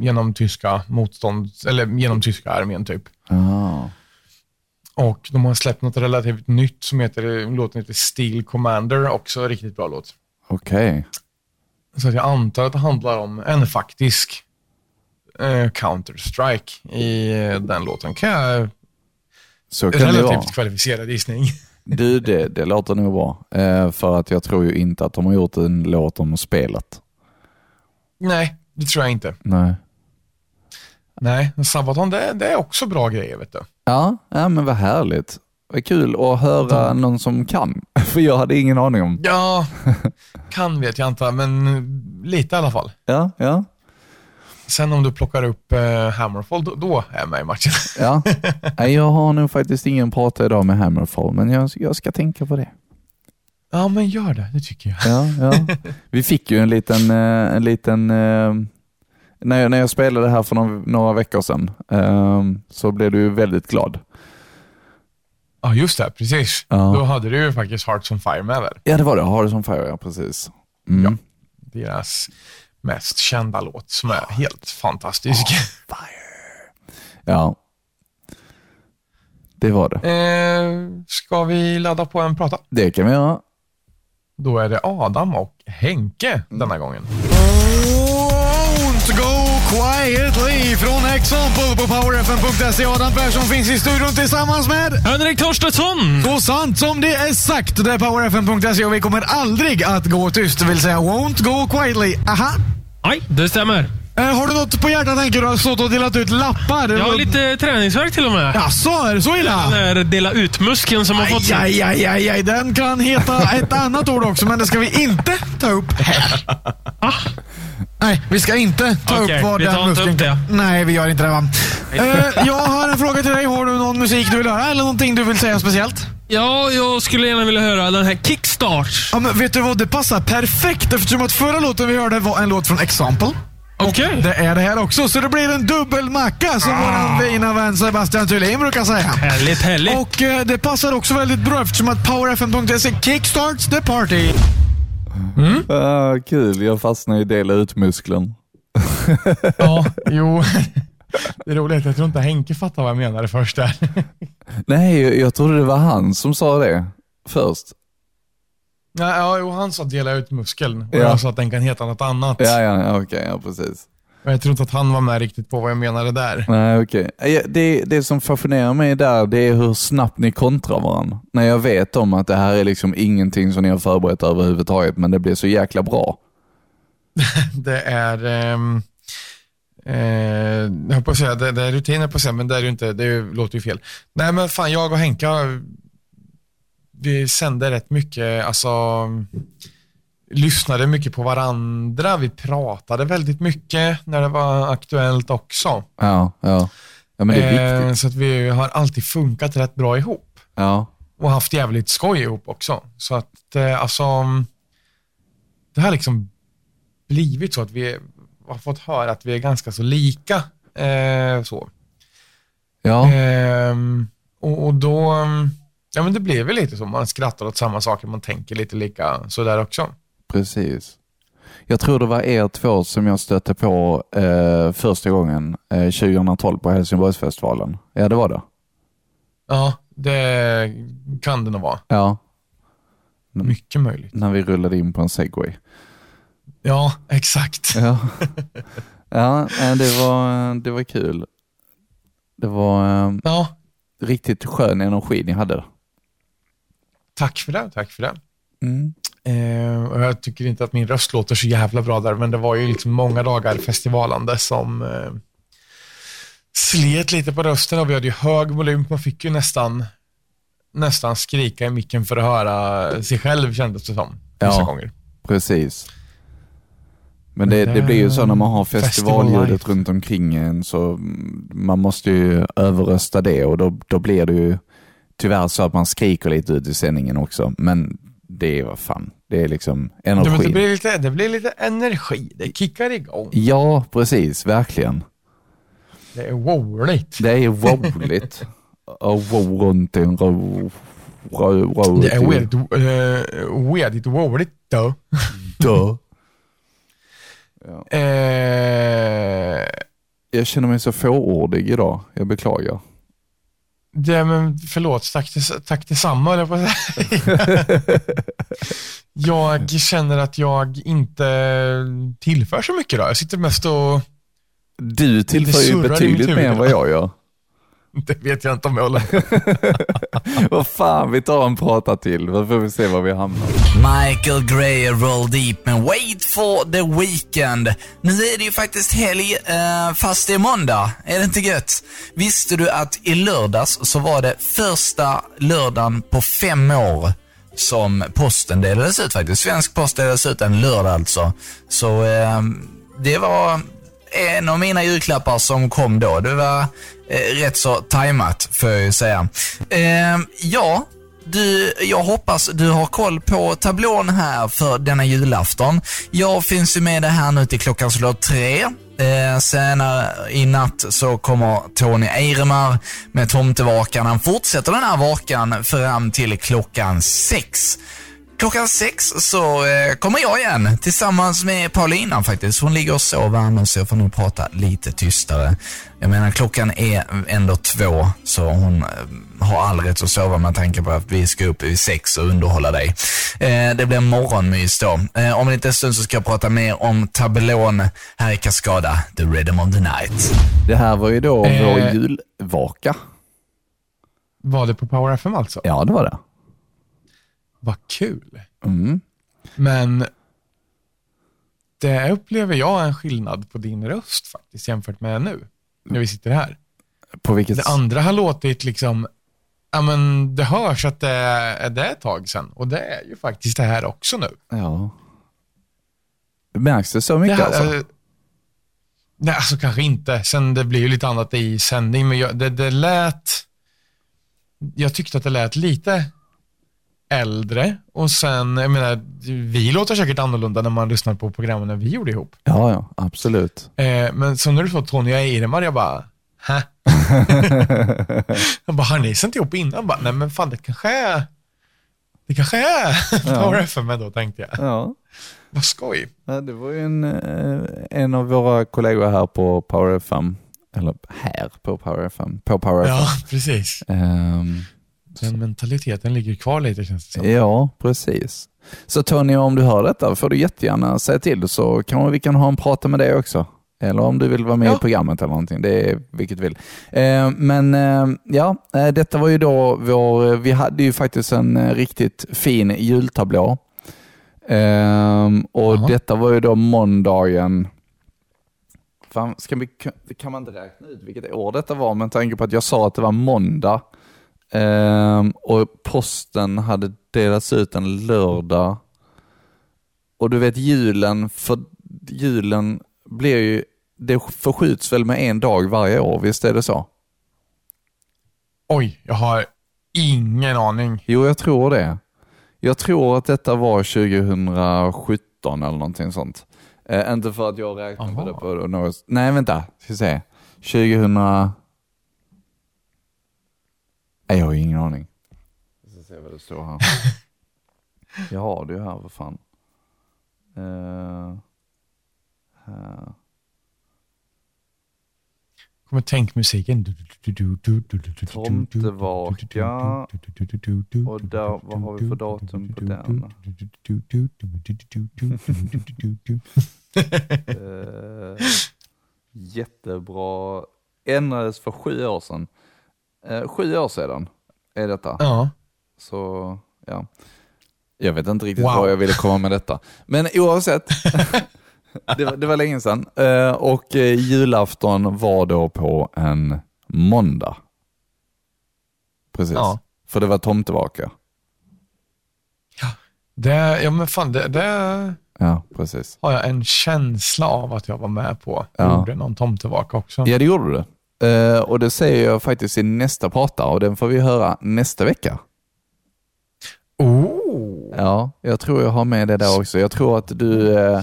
genom tyska motstånd, eller genom tyska armén typ. Ja. Och de har släppt något relativt nytt som heter, låten heter Steel Commander, också en riktigt bra låt. Okej. Så att jag antar att det handlar om en faktisk eh, Counter-Strike i eh, den låten. Kan jag, Så kan det vara. relativt kvalificerad gissning. Du, det, det låter nog bra. Eh, för att jag tror ju inte att de har gjort en låt om spelet. Nej, det tror jag inte. Nej. Nej, Sabaton det, det är också bra grejer vet du. Ja, ja men vad härligt. Vad kul att höra någon som kan. För jag hade ingen aning om. Ja, kan vet jag inte, men lite i alla fall. Ja, ja, Sen om du plockar upp eh, Hammerfall, då, då är jag med i matchen. ja. Nej, jag har nog faktiskt ingen prata idag med Hammerfall, men jag, jag ska tänka på det. Ja, men gör det. Det tycker jag. Ja, ja. Vi fick ju en liten, eh, en liten eh, när, jag, när jag spelade här för några, några veckor sedan eh, så blev du väldigt glad. Ja, just det. Precis. Ja. Då hade du ju faktiskt Hearts on Fire med där. Ja, det var det. Har det som Fire, ja precis. Mm. Ja. Deras mest kända låt som är helt fantastisk. Ja. Det var det. Eh, ska vi ladda på en prata? Det kan vi göra. Då är det Adam och Henke denna gången. Go quietly från Example på powerfm.se. Adam Persson finns i studion tillsammans med Henrik Torstensson! Så sant som det är sagt. Det är powerfm.se och vi kommer aldrig att gå tyst, det vill säga won't go quietly. Aha. Nej, det stämmer. Eh, har du något på hjärtat tänker du? har stått och delat ut lappar? Jag har lite träningsvärk till och med. Jaså, är det så illa? Den där dela ut-muskeln som har fått... Aj, aj, aj, aj, den kan heta ett annat ord också, men det ska vi inte ta upp här. Nej, vi ska inte ta Okej, upp vad vi tar inte upp det. Nej, vi gör inte det va. Eh, jag har en fråga till dig. Har du någon musik du vill höra eller någonting du vill säga speciellt? Ja, jag skulle gärna vilja höra den här Kickstart. Ja, men vet du vad? Det passar perfekt eftersom att förra låten vi hörde var en låt från Example. Okej. Det är det här också, så det blir en dubbelmacka som Ah. vår fina vän Sebastian Thulin brukar säga. Härligt, härligt. Och eh, det passar också väldigt bra eftersom att powerfm.se kickstarts the party. Ah, kul, jag fastnade i dela ut-muskeln. Ja, jo. Det är roligt, jag tror inte Henke fattar vad jag menade först där. Nej, jag, jag trodde det var han som sa det först. Ja, jo, han sa dela ut muskeln och Ja. jag sa att den kan heta något annat. Ja, ja, okej, ja precis. Och jag tror inte att han var med riktigt på vad jag menade där. Nej, okej. Ja, Det, det som fascinerar mig där, det är hur snabbt ni kontrar varandra. När jag vet om att det här är liksom ingenting som ni har förberett överhuvudtaget, men det blir så jäkla bra. Det är, ehm, eh, jag på att säga, det, det är rutiner på att säga, men det är ju inte, det låter ju fel. Nej men fan, jag och Henka, vi sände rätt mycket, alltså, lyssnade mycket på varandra, vi pratade väldigt mycket när det var aktuellt också. Ja, ja. Ja, men det är Eh, viktigt. så att vi har alltid funkat rätt bra ihop Ja, och haft jävligt skoj ihop också. Så att eh, alltså, det har liksom blivit så att vi har fått höra att vi är ganska så lika. Eh, så. ja, Ehm, och, och då, ja men det blir väl lite så, man skrattar åt samma saker, man tänker lite lika sådär också. precis. Jag tror det var er två som jag stötte på eh, första gången eh, 2012 på Helsingborgsfestivalen. Ja, det var det. Ja, det kan det nog vara. Ja, Mycket möjligt. när vi rullade in på en segway. Ja, exakt. Ja, ja eh, det, var, det var kul. Det var eh, Ja, riktigt skön energi ni hade. Tack för det, tack för det. Mm. Eh, och jag tycker inte att min röst låter så jävla bra där, men det var ju liksom många dagar festivalande som eh, slet lite på rösten och vi hade ju hög volym. Man fick ju nästan, nästan skrika i micken för att höra sig själv kändes det som. Vissa Ja. gånger. Precis. Men det, det blir ju så när man har Festival festivalljudet life. runt omkring en så man måste ju överrösta det och då, då blir det ju tyvärr så att man skriker lite ut i sändningen också. Men det är vad fan, det är liksom Ja, men det, energi. blir lite, det blir lite energi, det kickar igång. Ja, precis, verkligen. Det är roligt. Det är roligt. Det är weird, uh, weirdigt roligt då. Eh, Jag känner mig så fåordig idag. Jag beklagar. Det, men förlåt, tack, tack detsamma jag på. Jag känner att jag inte tillför så mycket då. Jag sitter mest och, Du tillför ju betydligt mer än vad jag gör. det vet jag inte om jag håller Vad fan, vi tar en prata till. Då får vi se var vi hamnar. Michael Gray Roll Deep med Wait for the Weekend. Nu är det ju faktiskt helg, eh, fast det är måndag. Är det inte gött? Visste du att i lördags så var det första lördagen på fem år som posten delades ut faktiskt. Svensk post delades ut en lördag alltså. Så eh, det var en av mina julklappar som kom då. Det var eh, rätt så tajmat, får jag ju säga. Eh, ja, du, jag hoppas du har koll på tablån här för denna julafton. Jag finns ju med dig här nu till klockan slår tre. Eh, senare i natt så kommer Tony Eiremar med tomtevakan. Han fortsätter den här vakan fram till klockan sex klockan sex så eh, kommer jag igen tillsammans med Paulina faktiskt. Hon ligger och sover annars så jag får nog prata lite tystare. Jag menar klockan är ändå två så hon eh, har all rätt att sova med tanke på att vi ska upp vid sex och underhålla dig. Eh, det blir morgonmys då. Eh, om en liten stund så ska jag prata mer om tabelån här i Cascada, The Rhythm of the Night. Det här var ju då Eh. vår julvaka. Var det på Power FM alltså? Ja, det var det. Vad kul. Mm. Men det upplever jag en skillnad på din röst faktiskt jämfört med nu, när vi sitter här. På vilket Det andra har låtit liksom, ja men det hörs att det är, det är ett tag sedan och det är ju faktiskt det här också nu. Ja. Märks det så mycket det, alltså? eh, nej, alltså kanske inte. Sen det blir ju lite annat i sändning, men jag, det, det lät, jag tyckte att det lät lite äldre och sen, jag menar, vi låter säkert annorlunda när man lyssnar på programmen när vi gjorde ihop. Ja, ja, absolut. Eh, men så när du sa Tony och Eiremar, jag bara, hä? jag bara, har ni sänt ihop innan? Jag bara, nej men fan det kanske är, det kanske är Power FM då, tänkte jag. Ja. Vad skoj. Ja, det var ju en, eh, en av våra kollegor här på Power FM, eller här på Power FM, på Power Ja, FM. precis. Ehm, Den mentaliteten ligger kvar lite känns det som. ja, precis. Så Tony, om du hör detta får du jättegärna säga till så kanske vi kan ha en prata med dig också. Eller om du vill vara med Ja. i programmet eller någonting. Det är vilket du vill. Eh, men eh, ja, eh, detta var ju då vår, vi hade ju faktiskt en riktigt fin jultablå. Och Jaha. detta var ju då måndagen, Fan, ska vi, kan man inte räkna ut vilket år detta var med tanke på att jag sa att det var måndag ehm, och posten hade delats ut en lördag. Och du vet julen, för julen blir ju, det förskjuts väl med en dag varje år, visst är det så? Oj, jag har ingen aning. Jo, jag tror det. Jag tror att detta var 2017 eller någonting sånt. Eh, inte för att jag räknar på det på något... Nej, vänta. Ska vi se. 2000... Jag har ingen aning. Jag ska se vad det står här. jag har det ju här, vad fan. Eh, här. Kommer tänkmusiken. Tomtevaka. Och där, vad har vi för datum på den? Eh, jättebra. Ändrades för sju år sedan. Eh, sju år sedan är detta. Ja. Så, ja. Jag vet inte riktigt Wow. vad jag ville komma med detta. Men oavsett. det, var, det var länge sedan. Eh, och eh, julafton var då på en måndag. Precis. Ja. För det var tomtevaka. Det, ja men fan, det, det Ja, precis. har jag en känsla av att jag var med på. Ja. Gjorde någon tomtevaka också. Ja, det gjorde du. Eh, och det säger jag faktiskt i nästa prata och den får vi höra nästa vecka. Oh. Ja, jag tror jag har med det där också. Jag tror att du, eh,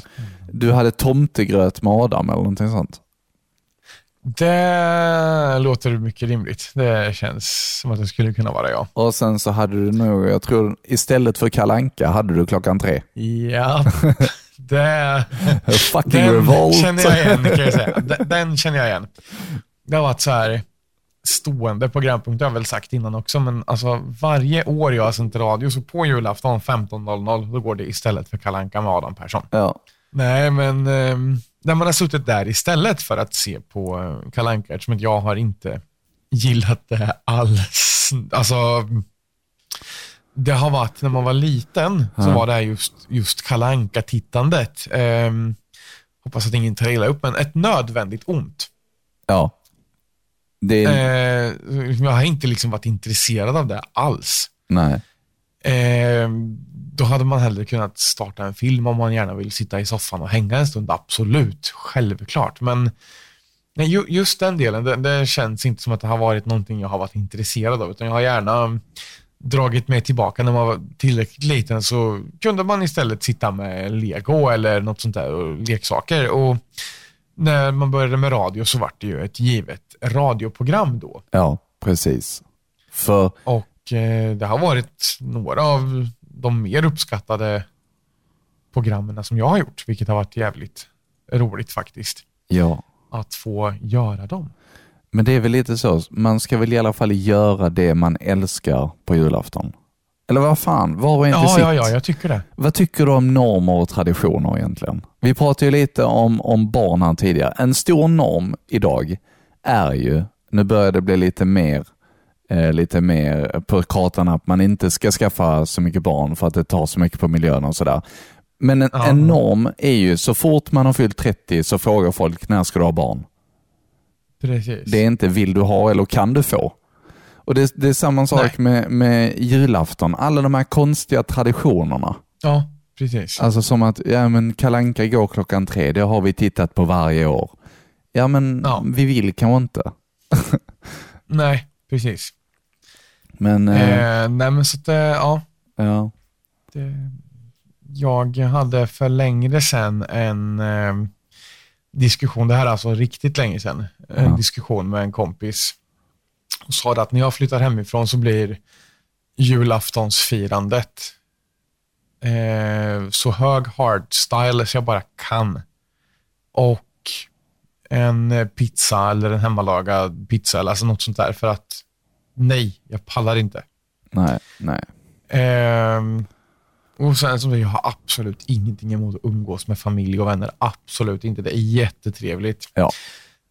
du hade tomtegröt med Adam eller någonting sånt. Det låter mycket rimligt. Det känns som att det skulle kunna vara jag. Och sen så hade du nog, jag tror istället för kalanka hade du klockan tre. Ja, det, Fucking den revolt. känner jag igen kan jag säga. Den, den känner jag igen. Det har varit så här stående programpunkt, det har jag väl sagt innan också, men alltså varje år jag har sänt radio så på julafton 15.00 då går det istället för Kalanka med Adam Persson. Ja, Nej, men eh, när man har suttit där istället för att se på eh, Kalle Anka, eftersom jag har inte gillat det alls. Alltså, det har varit, när man var liten, så var det här just, just Kalle Anka-tittandet. Eh, hoppas att ingen tar illa upp, men ett nödvändigt ont. ja. Det Eh, jag har inte liksom varit intresserad av det alls. nej. Eh, då hade man hellre kunnat starta en film om man gärna vill sitta i soffan och hänga en stund. Absolut, självklart. Men nej, ju, just den delen, det, det känns inte som att det har varit någonting jag har varit intresserad av. Utan jag har gärna dragit mig tillbaka när man var tillräckligt liten så kunde man istället sitta med lego eller något sånt där och leksaker. Och när man började med radio så var det ju ett givet radioprogram då. Ja, precis. För, Och eh, det har varit några av de mer uppskattade programmen som jag har gjort, vilket har varit jävligt roligt faktiskt. Ja. Att få göra dem. Men det är väl lite så, man ska väl i alla fall göra det man älskar på julafton. Eller vad fan, var och en till Ja, sitt. ja, ja, jag tycker det. Vad tycker du om normer och traditioner egentligen? Vi pratade ju lite om, om barn här tidigare. En stor norm idag är ju, nu börjar det bli lite mer, eh, lite mer på kartan att man inte ska skaffa så mycket barn för att det tar så mycket på miljön och sådär. Men en, Ja. en norm är ju, så fort man har fyllt 30 så frågar folk, när ska du ha barn? Precis. Det är inte vill du ha eller kan du få. Och Det, det är samma sak med, med julafton. Alla de här konstiga traditionerna. Ja, precis. Alltså som att, ja men Kalanka går klockan tre, det har vi tittat på varje år. Ja men Ja. vi vill kanske inte. Nej, precis. Men, eh, Eh, nej, men så att, eh, ja. ja. Det, jag hade för längre sedan en eh, diskussion, det här är alltså riktigt länge sedan, en Ja. diskussion med en kompis. Och sa att när jag flyttar hemifrån så blir julaftonsfirandet eh, så hög hardstyle så jag bara kan. Och en eh, pizza eller en hemmalagad pizza eller alltså något sånt där för att nej, jag pallar inte. Nej, nej. Ehm, och sen som jag har absolut ingenting emot att umgås med familj och vänner. Absolut inte. Det är jättetrevligt. Ja.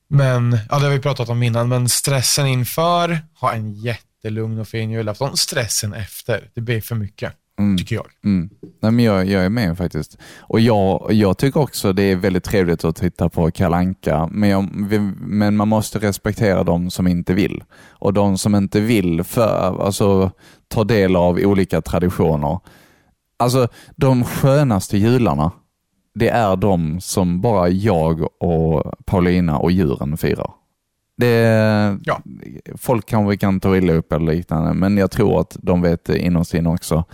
Men, ja det har vi pratat om innan, men stressen inför, ha en jättelugn och fin julafton. Stressen efter, det blir för mycket, Mm. tycker jag. Mm. Nej, men jag, jag är med faktiskt. Och jag, jag tycker också det är väldigt trevligt att titta på Kalanka, men, jag, men man måste respektera de som inte vill. Och de som inte vill för, alltså, ta del av olika traditioner. Alltså de skönaste jularna, det är de som bara jag och Paulina och djuren firar. Det, Ja. Folk kanske kan ta illa upp eller liknande, men jag tror att de vet det innerst inne också.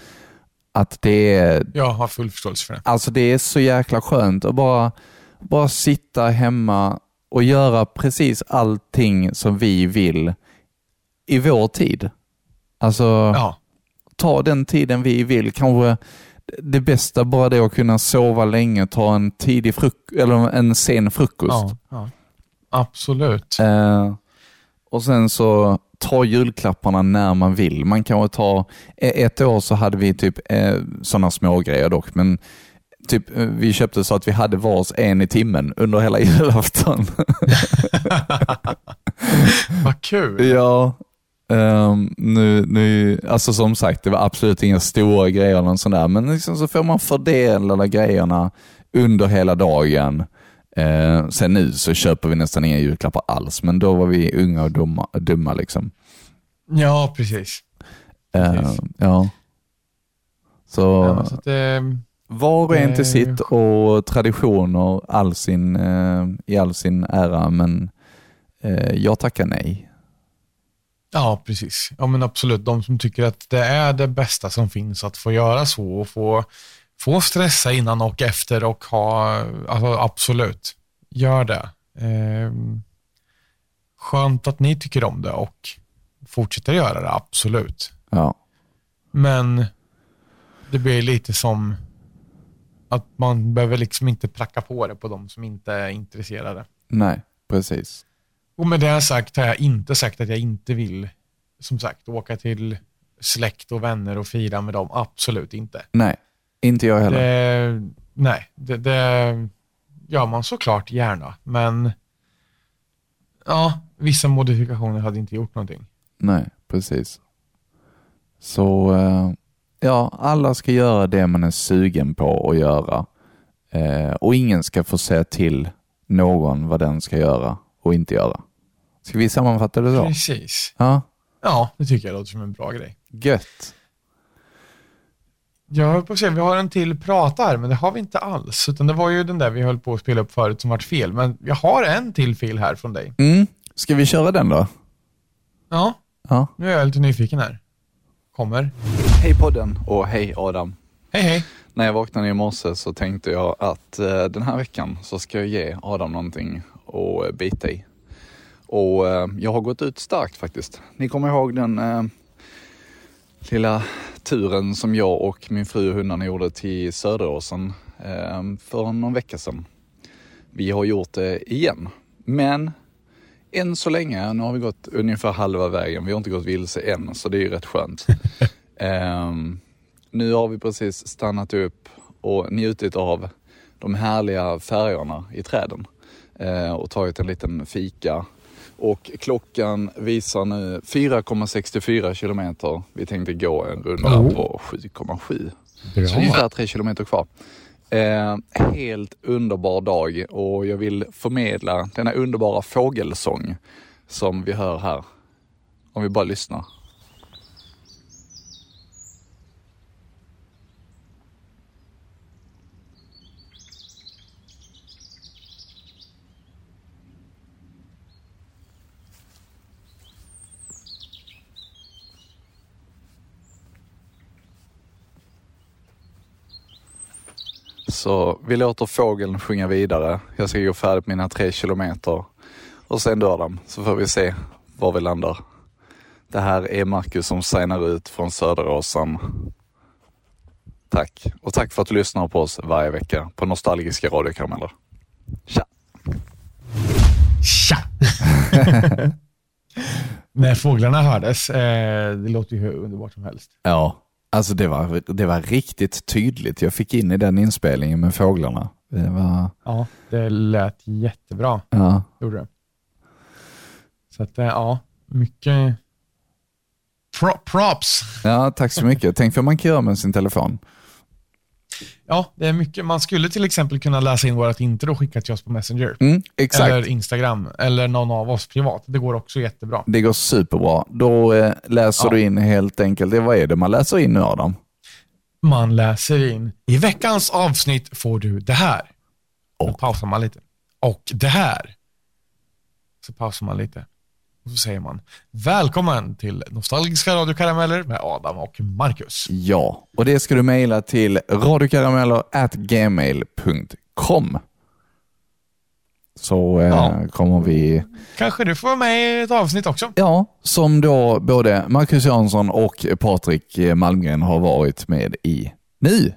Att det är, Jag har full förståelse för det. alltså det är så jäkla skönt att bara, bara sitta hemma och göra precis allting som vi vill i vår tid. Alltså, Ja, ta den tiden vi vill. Kanske det bästa bara det att kunna sova länge, ta en tidig fruk eller en sen frukost. ja, ja. absolut. Eh, och sen så ta julklapparna när man vill. Man kan ta, e- ett år så hade vi typ eh, sådana små grejer dock, men typ eh, vi köpte så att vi hade vars en i timmen under hela julafton. Vad kul. ja. ehm, nu, nu, alltså som sagt, det var absolut inga stora grejer eller någon sån där, men liksom så får man fördela grejerna under hela dagen. Eh, sen nu så köper vi nästan inga julklappar alls, men då var vi unga och dumma. dumma liksom. Ja, precis. Eh, Precis. ja. Så Ja, så att, eh, var och en till sitt och traditioner all sin, eh, i all sin ära, men eh, jag tackar nej. Ja, precis. Ja, men absolut. De som tycker att det är det bästa som finns att få göra så och få, få stressa innan och efter och ha, alltså absolut, gör det. Ehm, skönt att ni tycker om det och fortsätter göra det, absolut. Ja. Men det blir lite som att man behöver liksom inte pracka på det på de som inte är intresserade. Nej, precis. Och med det sagt har jag inte sagt att jag inte vill, som sagt, åka till släkt och vänner och fira med dem. Absolut inte. Nej, inte jag heller. Det, nej, det, det gör man såklart gärna, men ja, vissa modifikationer hade inte gjort någonting. Nej, precis. Så eh, ja, alla ska göra det man är sugen på att göra. Eh, och ingen ska få säga till någon vad den ska göra och inte göra. Ska vi sammanfatta det så? Precis. Ja, Ja, det tycker jag låter som en bra grej. gött. Jag höll på att säga, vi har en till prata här, men det har vi inte alls. Utan det var ju den där vi höll på att spela upp förut som vart fel. Men jag har en till fil här från dig. Mm. Ska vi köra den då? Ja, Ja. nu är jag lite nyfiken här. Kommer. Hej podden och hej Adam. Hej, hej. När jag vaknade i morse så tänkte jag att eh, den här veckan så ska jag ge Adam någonting att eh, bita i. Och eh, jag har gått ut starkt faktiskt. Ni kommer ihåg den eh, lilla turen som jag och min fru och hundarna gjorde till Söderåsen eh, för någon vecka sedan. Vi har gjort det igen. Men än så länge, nu har vi gått ungefär halva vägen. Vi har inte gått vilse än, så det är ju rätt skönt. Ehm, nu har vi precis stannat upp och njutit av de härliga färgerna i träden eh, och tagit en liten fika. Och klockan visar nu 4,64 kilometer. Vi tänkte gå en runda Oh. på 7,7. Så ungefär 3 kilometer kvar. Eh, helt underbar dag och jag vill förmedla denna underbara fågelsång som vi hör här. Om vi bara lyssnar. Så vi låter fågeln sjunga vidare. Jag ska gå färdigt mina tre kilometer och sen dör de. Så får vi se var vi landar. Det här är Marcus som signar ut från Söderåsen. Tack. Och tack för att du lyssnar på oss varje vecka på Nostalgiska radiokarameller. Tja! Tja! När fåglarna hördes, eh, det låter ju hur underbart som helst. Ja, alltså det var, det var riktigt tydligt. Jag fick in i den inspelningen med fåglarna. Det var, Ja, det lät jättebra, ja. gjorde det. Så att, eh, ja, mycket pro- props. ja, tack så mycket. Tänk vad man kan göra med sin telefon. Ja, det är mycket. Man skulle till exempel kunna läsa in vårt intro och skicka till oss på Messenger. Mm. Eller Instagram, eller någon av oss privat. Det går också jättebra. Det går superbra. Då eh, läser Ja. du in helt enkelt, vad är det man läser in nu Adam? Man läser in, i veckans avsnitt får du det här. Då Och. pausar man lite. Och det här. Så pausar man lite. Och så säger man, välkommen till Nostalgiska radiokarameller med Adam och Marcus. Ja, och det ska du mejla till radiokarameller@gmail.com. Så eh, Ja. kommer vi, Kanske du får vara med i ett avsnitt också. ja, som då både Marcus Jansson och Patrik Malmgren har varit med i nu.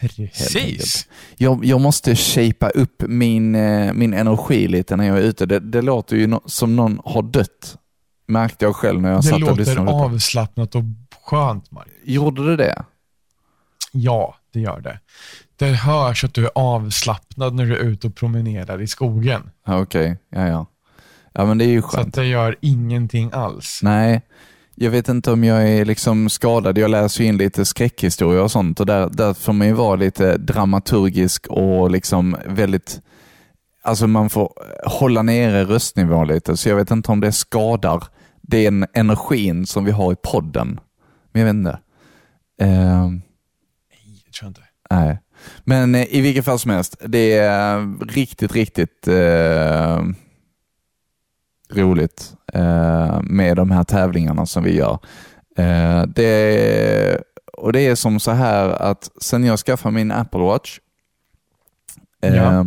Precis. Jag, jag måste shapea upp min, eh, min energi lite när jag är ute. Det, det låter ju no, som någon har dött. Märkte jag själv när jag Det satt och låter lyssnade. lite. avslappnat och skönt, Marcus. Gjorde det det? Ja, det gör det. Det hörs att du är avslappnad när du är ute och promenerar i skogen. Okej, ja ja. Ja men det är ju Så skönt. att det gör ingenting alls. Nej, jag vet inte om jag är liksom skadad. Jag läser in lite skräckhistorier och sånt och där, där får man ju vara lite dramaturgisk och liksom väldigt, alltså man får hålla nere röstnivån lite. Så jag vet inte om det skadar den energin som vi har i podden. Men jag vet inte. Ehm, Jag tror inte. Nej, men eh, i vilket fall som helst, det är riktigt, riktigt eh, roligt eh, med de här tävlingarna som vi gör. Eh, det, och det är som så här att sen jag skaffade min Apple Watch eh, Ja.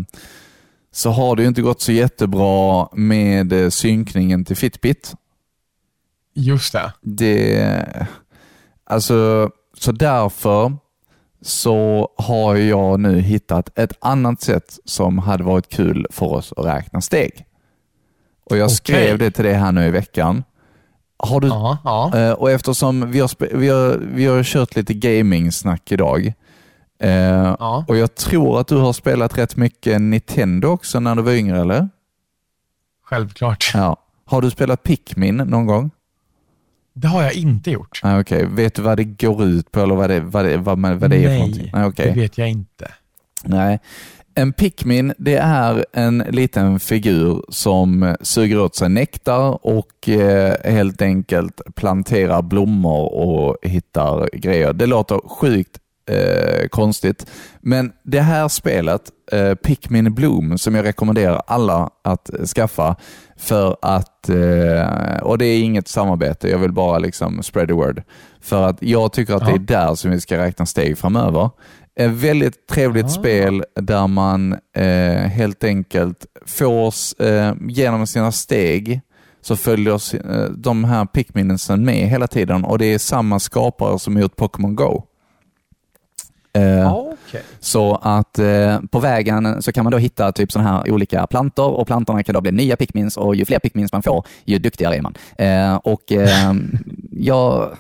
så har det inte gått så jättebra med eh, synkningen till Fitbit. Just det. Det, alltså, så därför så har jag nu hittat ett annat sätt som hade varit kul för oss att räkna steg. Och Jag Okej. skrev det till dig här nu i veckan. Har du, Ja, ja. eh, och eftersom vi har, vi, har, vi har kört lite gaming-snack idag eh, ja. och jag tror att du har spelat rätt mycket Nintendo också när du var yngre, eller? Självklart. Ja. Har du spelat Pikmin någon gång? Det har jag inte gjort. Ah, Okej, vet du vad det går ut på eller vad det, vad det, vad vad det är för Nej, någonting? Nej, okej. det vet jag inte. Nej. En Pikmin, det är en liten figur som suger åt sig nektar och eh, helt enkelt planterar blommor och hittar grejer. Det låter sjukt eh, konstigt, men det här spelet, eh, Pikmin Bloom, som jag rekommenderar alla att skaffa för att, eh, och det är inget samarbete, jag vill bara liksom spread the word. För att jag tycker att det Ja. är där som vi ska räkna steg framöver. Ett väldigt trevligt Ah. spel där man eh, helt enkelt får, eh, genom sina steg, så följer eh, de här Pikminsen med hela tiden och det är samma skapare som gjort Pokémon Go. Eh, Okej. Så att eh, på vägen så kan man då hitta typ sådana här olika plantor och plantorna kan då bli nya Pikmins och ju fler Pikmins man får, ju duktigare är man. Eh, och eh, jag,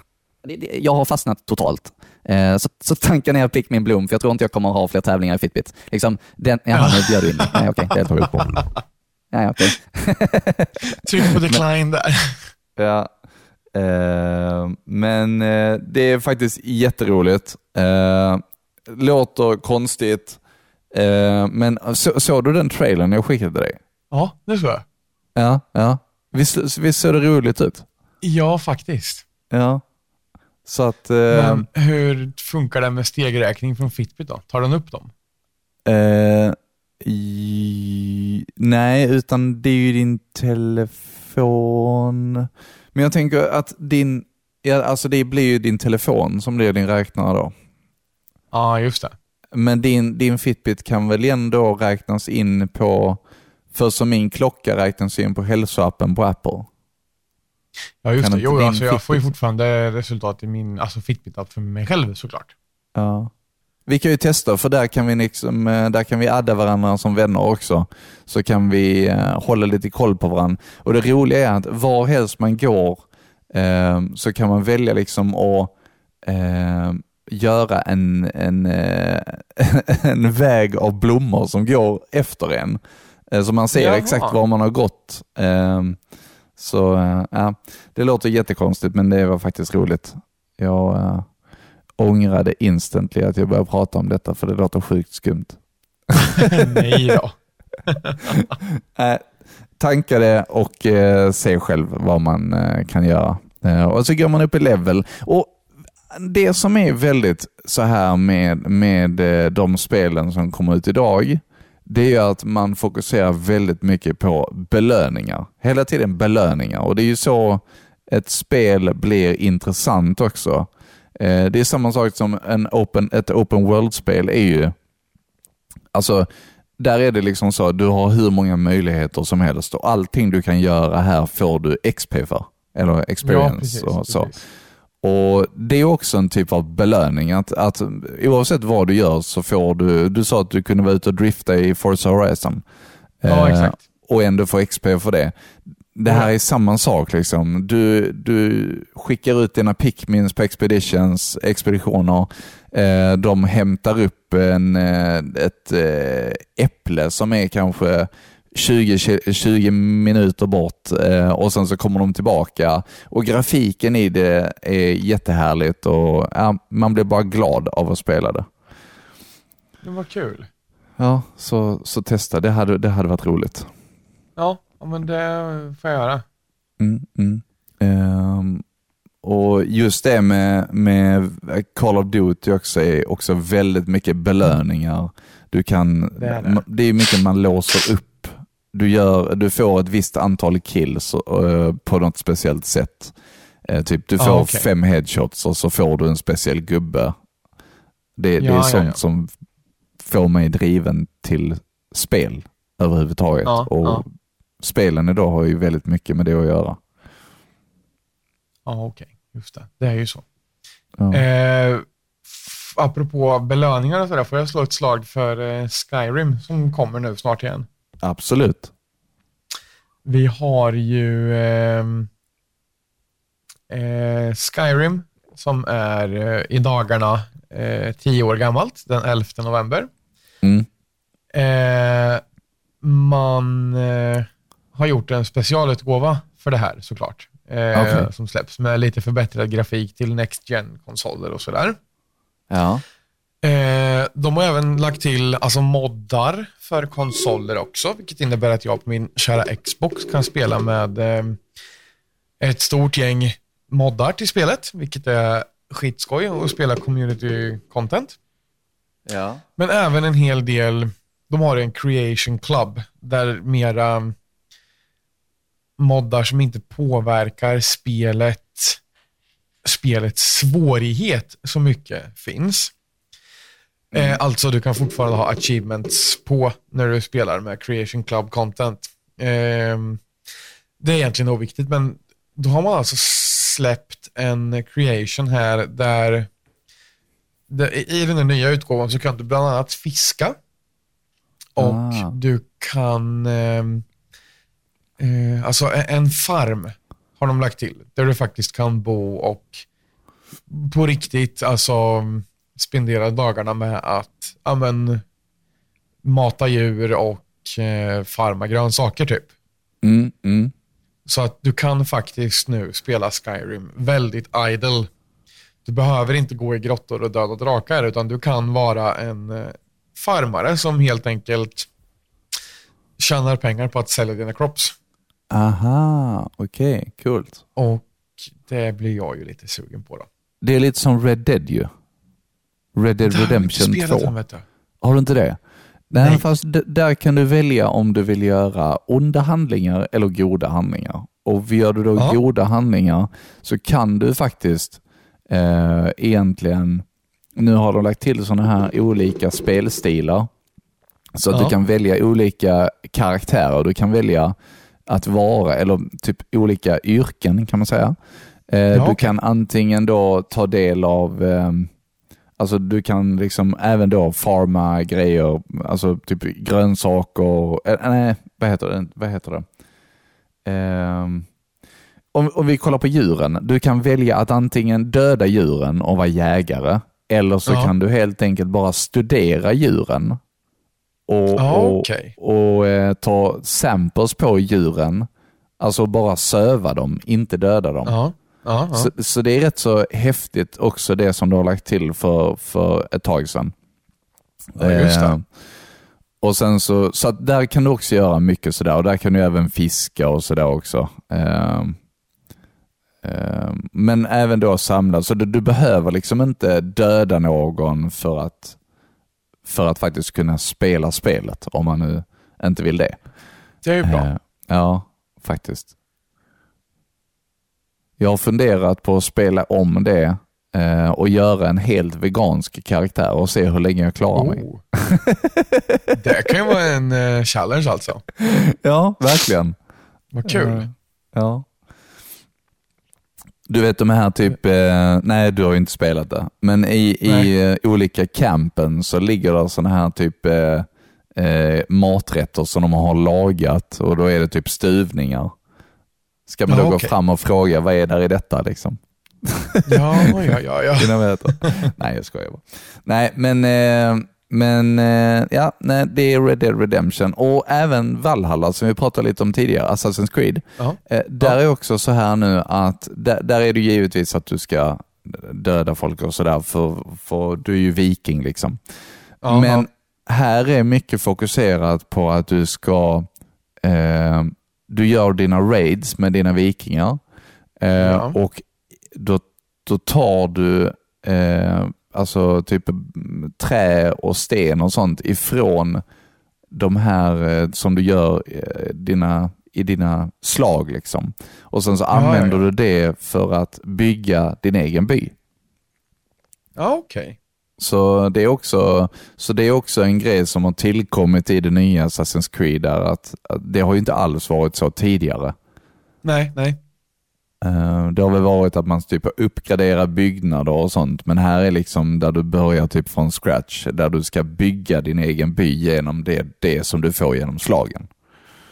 jag har fastnat totalt. Eh, så, så tanken är Pikmin Bloom, för jag tror inte jag kommer att ha fler tävlingar i Fitbit. Liksom, den, jaha, nu bjöd du in mig. Nej, okej, det tar vi på. Nej, okej. Tryck på decline där. Ja. Eh, men eh, det är faktiskt jätteroligt. Eh, låter konstigt. Men så, såg du den trailern jag skickade till dig? Ja, det tror jag. Ja. ja. Visst, visst ser det roligt ut? Ja, faktiskt. Ja. Så att... Eh, Men hur funkar det med stegräkning från Fitbit då? Tar den upp dem? eh, i, nej, utan det är ju din telefon. Men jag tänker att din... Ja, alltså det blir ju din telefon som blir din räknare då. Ja, just det. Men din, din Fitbit kan väl ändå räknas in på, för som min klocka räknas in på hälsoappen på Apple. Ja, just Kan det. Jo, alltså jag får ju fortfarande resultat i min alltså Fitbit-app för mig själv såklart. Ja. Vi kan ju testa, för där kan vi, liksom, eh, där kan vi adda varandra som vänner också. Så kan vi eh, hålla lite koll på varandra. Och det roliga är att var helst man går eh, så kan man välja liksom att eh, göra en, en, eh, en väg av blommor som går efter en. Eh, så man ser Jaha. exakt var man har gått. Så ja, det låter jättekonstigt men det var faktiskt roligt. Jag eh, ångrade instantly att jag började prata om detta för det låter sjukt skumt. Nej då. Äh, tanka det och eh, se själv vad man eh, kan göra. Och så går man upp i level. Och Det som är väldigt så här med, med de spelen som kommer ut idag, det är ju att man fokuserar väldigt mycket på belöningar. Hela tiden belöningar. Och det är ju så ett spel blir intressant också. Eh, det är samma sak som en open, ett open world-spel är ju, alltså där är det liksom så att du har hur många möjligheter som helst och allting du kan göra här får du XP för. Eller experience precis, och så. precis. Och Det är också en typ av belöning. Att, att oavsett vad du gör så får du, du sa att du kunde vara ute och drifta i Forza Horizon. Ja, Eh, exakt. och ändå få XP för det. Det här är samma sak. liksom. Du, du skickar ut dina pickmins på expeditions, expeditioner. Eh, de hämtar upp en, eh, ett eh, äpple som är kanske 20, ki- 20 minuter bort eh, och sen så kommer de tillbaka. Och Grafiken i det är jättehärligt och man blir bara glad av att spela det. Det var kul. Ja, så, så testa. Det hade, det hade varit roligt. Ja, men det får jag göra. Mm, mm. Ehm, och just det med, med Call of Duty också är också väldigt mycket belöningar. Du kan, Det är det. det är mycket man låser upp. Du, gör, du får ett visst antal kills eh, på något speciellt sätt. Eh, typ du Ah, får okej. fem headshots och så får du en speciell gubbe. Det, det Ja, är ja, sånt ja. som får mig driven till spel överhuvudtaget. Och. Spelen idag har ju väldigt mycket med det att göra. Ja, okej. Just det. Det är ju så. Ja. Eh, apropå belöningar och sådär, får jag slå ett slag för eh, Skyrim som kommer nu snart igen. Absolut. Vi har ju ehm, eh, Skyrim som är eh, i dagarna eh, tio år gammalt, den 11 november. Mm. Eh, man eh, har gjort en specialutgåva för det här såklart. Eh, Okej. Som släpps med lite förbättrad grafik till Next gen konsoler och sådär. Ja. Eh, de har även lagt till alltså, moddar för konsoler också, vilket innebär att jag på min kära Xbox kan spela med eh, ett stort gäng moddar till spelet, vilket är skitskoj och spela community content. Ja. Men även en hel del, de har en creation club där mera moddar som inte påverkar spelet, spelets svårighet så mycket finns. Eh, alltså du kan fortfarande ha achievements på när du spelar med creation club content. Ehm, det är egentligen oviktigt, men då har man alltså släppt en creation här där, där i den här nya utgåvan så kan du bland annat fiska och Ah. du kan, ehm, eh, alltså en, en farm har de lagt till, där du faktiskt kan bo och på riktigt alltså spendera dagarna med att ja, men, mata djur och eh, farma grönsaker typ. Mm, mm. Så att du kan faktiskt nu spela Skyrim väldigt idle. Du behöver inte gå i grottor och döda drakar, utan du kan vara en eh, farmare som helt enkelt tjänar pengar på att sälja dina crops. Aha, okej, coolt. Och det blir jag ju lite sugen på då. Det är lite som Red Dead ju. Red Dead Redemption spelat 2. än, vet du. Har du inte det? Nej, Nej. fast där kan du välja om du vill göra onda handlingar eller goda handlingar. Och gör du då Ja. goda handlingar så kan du faktiskt eh, egentligen, nu har de lagt till sådana här olika spelstilar. Så att Ja. du kan välja olika karaktärer. Du kan välja att vara, eller typ olika yrken kan man säga. Eh, du okej. kan antingen då ta del av ehm, Alltså du kan liksom även då farma grejer, alltså typ grönsaker, äh, nej vad heter det? Vad heter det? Ehm, om, om vi kollar på djuren, du kan välja att antingen döda djuren och vara jägare, eller så Ja. kan du helt enkelt bara studera djuren och, Ja, och, okej. och eh, ta samples på djuren, alltså bara söva dem, inte döda dem. Ja, ja, ja. Så, så det är rätt så häftigt också det som du har lagt till för, för ett tag sedan. Ja, just det. Eh, och sen så, så där kan du också göra mycket sådär och där kan du även fiska och sådär också. Eh, eh, men även då samla, så du, du behöver liksom inte döda någon för att, för att faktiskt kunna spela spelet om man nu inte vill det. det är ju bra. Eh, ja, faktiskt. Jag har funderat på att spela om det eh, och göra en helt vegansk karaktär och se hur länge jag klarar mig. Oh. det kan ju vara en eh, challenge alltså. Ja, verkligen. Vad kul. Eh, Ja. Du vet de här typ, eh, nej du har ju inte spelat det, men i, i eh, olika campen så ligger det sådana här typ eh, eh, maträtter som de har lagat och då är det typ stuvningar. Ska man då Ja, gå fram och fråga vad är där i detta liksom? Ja, ja, ja. ja. Nej, jag skojar bara. Nej, men, eh, men eh, ja, nej, det är Red Dead Redemption och även Valhalla som vi pratade lite om tidigare, Assassin's Creed. Ja. Eh, där är också så här nu att där, där är det givetvis att du ska döda folk och sådär, för, för du är ju viking liksom. Ja, Men här är mycket fokuserat på att du ska, eh, du gör dina raids med dina vikingar eh, Ja. och då, då tar du eh, alltså typ trä och sten och sånt ifrån de här eh, som du gör eh, dina, i dina slag. Liksom. Och sen så använder ja. du det för att bygga din egen by. ja okej. Så det, är också, så det är också en grej som har tillkommit i det nya Assassin's Creed. Där att, att det har ju inte alls varit så tidigare. Nej, nej. Eh, Det har väl varit att man typ uppgraderar byggnader och sånt, men här är liksom där du börjar typ från scratch, där du ska bygga din egen by genom det, det som du får genom slagen.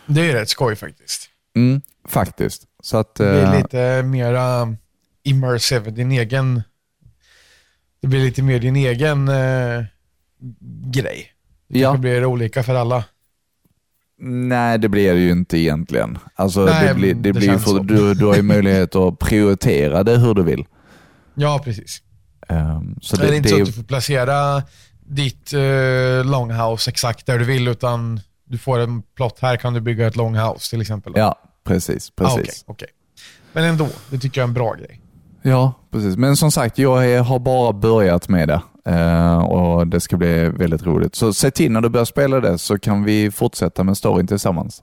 Det är rätt skoj faktiskt. Mm, faktiskt. Så att, Det blir eh, lite mera immersive, din egen... Det blir lite mer din egen eh, grej. Det ja, blir olika för alla. nej det blir det ju inte egentligen. Alltså, Nej, det blir, det det blir för, du, du har ju möjlighet att prioritera det hur du vill. Ja, precis. Um, så det, är det, inte det, så att du får placera ditt eh, longhouse exakt där du vill, utan du får en plott. Här kan du bygga ett longhouse till exempel. Ja, precis. Ah, precis. okej, okej. Men ändå, det tycker jag är en bra grej. Ja, precis. Men som sagt, jag har bara börjat med det eh, och det ska bli väldigt roligt. Så se till när du börjar spela det så kan vi fortsätta med storyn tillsammans.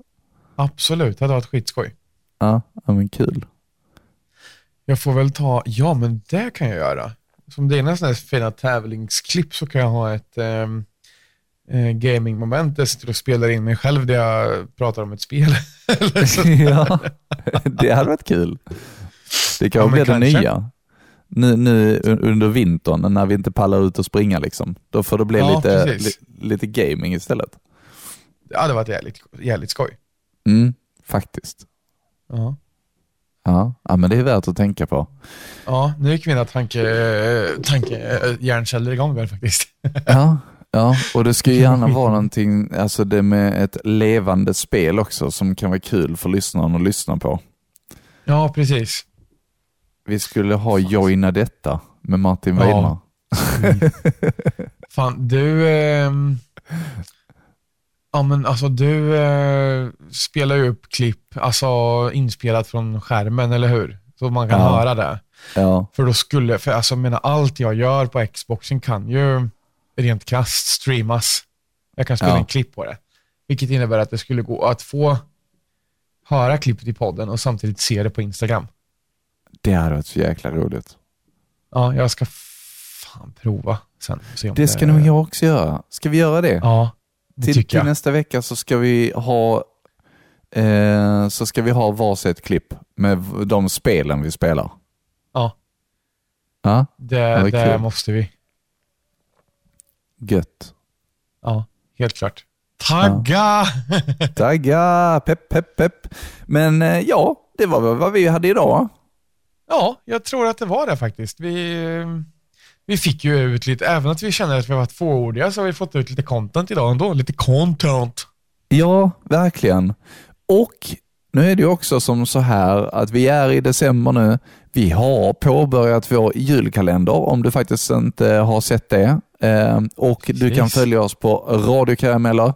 Absolut, det hade varit skitskoj. Ja, men kul. Jag får väl ta, ja men det kan jag göra. Som en sån här fina tävlingsklipp så kan jag ha ett, ehm, eh, gaming-moment där jag sitter och spelar in mig själv där jag pratar om ett spel. Ja, det hade varit kul. Det kan Ja, bli det nya. Nu, nu un- under vintern när vi inte pallar ut och springa liksom. Då får det bli Ja, lite, li, lite gaming istället. Det hade varit jävligt, jävligt skoj. Mm, faktiskt. Ja. Ja, ja, men det är värt att tänka på. Ja, nu gick mina tanke, tanke, hjärnceller igång där faktiskt. Ja, ja, och det ska ju gärna vara någonting, alltså det med ett levande spel också som kan vara kul för lyssnaren att lyssna på. Ja, precis. Vi skulle ha Joina detta med Martin Ja. Weidmar. Fan, du... ehm, ja, men alltså du eh, spelar ju upp klipp, alltså inspelat från skärmen, eller hur? Så man kan Ja. höra det. Ja, För då skulle, för alltså menar, allt jag gör på Xboxen kan ju rent krasst streamas. Jag kan spela Ja. en klipp på det. Vilket innebär att det skulle gå att få höra klippet i podden och samtidigt se det på Instagram. Det hade varit så jäkla roligt. Ja, jag ska fan prova sen. Se Det ska nog jag också göra. Ska vi göra det? Ja, det till, tycker till jag. nästa vecka så ska vi ha eh, så ska vi ha varsitt klipp med de spelen vi spelar. Ja. Ja, Det, vad det kul. måste vi. gött. Ja, helt klart. Tagga! Tagga! Pepp, pepp, pepp. Men eh, ja, det var vad vi hade idag. Ja, jag tror att det var det faktiskt. Vi, vi fick ju ut lite, även att vi känner att vi har varit fåordiga så har vi fått ut lite content idag ändå. Lite content. Ja, verkligen. Och nu är det ju också som så här att vi är i december nu. Vi har påbörjat vår julkalender om du faktiskt inte har sett det. Eh, och du kan Precis. följa oss på radiokarameller eh,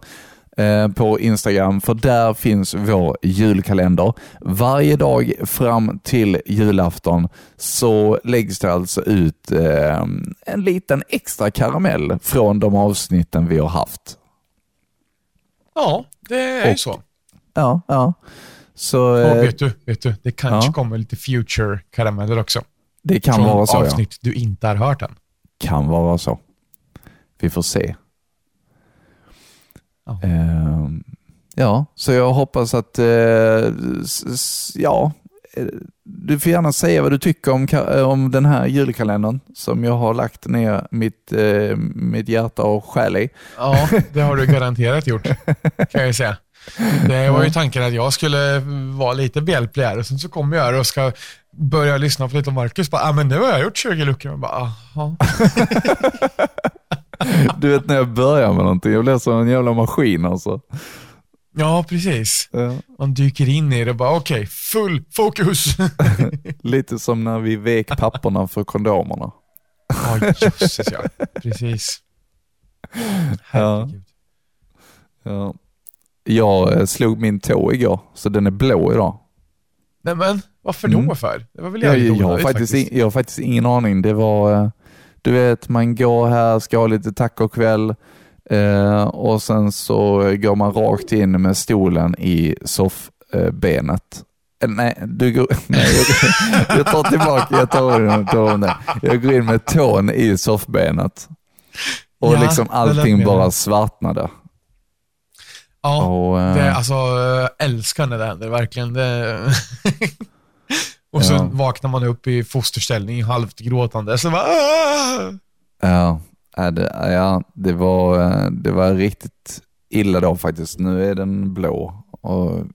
på Instagram för där finns vår julkalender. Varje dag fram till julafton så läggs det alltså ut eh, en liten extra karamell från de avsnitten vi har haft. Ja, det är ju så. Ja, ja. Så Och eh, vet du, vet du, det kanske ja. kommer lite future karameller också. det kan från vara så. Ja. avsnitt du inte har hört än. Kan vara så. Vi får se. Ja. Ehm, ja, så jag hoppas att, eh, ja, eh, du får gärna säga vad du tycker om, eh, om den här julkalendern som jag har lagt ner mitt, eh, mitt hjärta och själ i. Ja, det har du garanterat gjort, kan jag säga. Det var ju tanken att jag skulle vara lite behjälplig här och sen så kommer jag här och ska börja lyssna på lite Marcus. Bara, ah, men nu har jag gjort 20 luckor. Jag bara, aha. Du vet när jag börjar med någonting, jag blir som en jävla maskin alltså. Ja, precis. Ja. Man dyker in i det och bara, okej, full fokus. Lite som när vi vek papperna för kondomerna. Ja, jösses ja. Precis. Herregud. Ja. Jag eh, slog min tå igår, så den är blå idag. Nej men, varför då Mm. för? Det var väl Jag, jävligt jag, har faktiskt. in, jag har faktiskt ingen aning. Det var, eh, du vet, man går här, ska ha lite tacokväll eh, och sen så går man rakt in med stolen i soffbenet. Eh, nej, du går, nej jag, jag tar tillbaka, jag tar, tar om det. Jag går in med tån i soffbenet. Och Ja, liksom allting bara svartnade. Ja, Och, eh, det, alltså älskar när det händer, verkligen. Det... och så Ja. vaknar man upp i fosterställning, halvt gråtande. Så bara, "Ah!" Ja, ja, det, ja det, var, det var riktigt illa då faktiskt. Nu är den blå. Och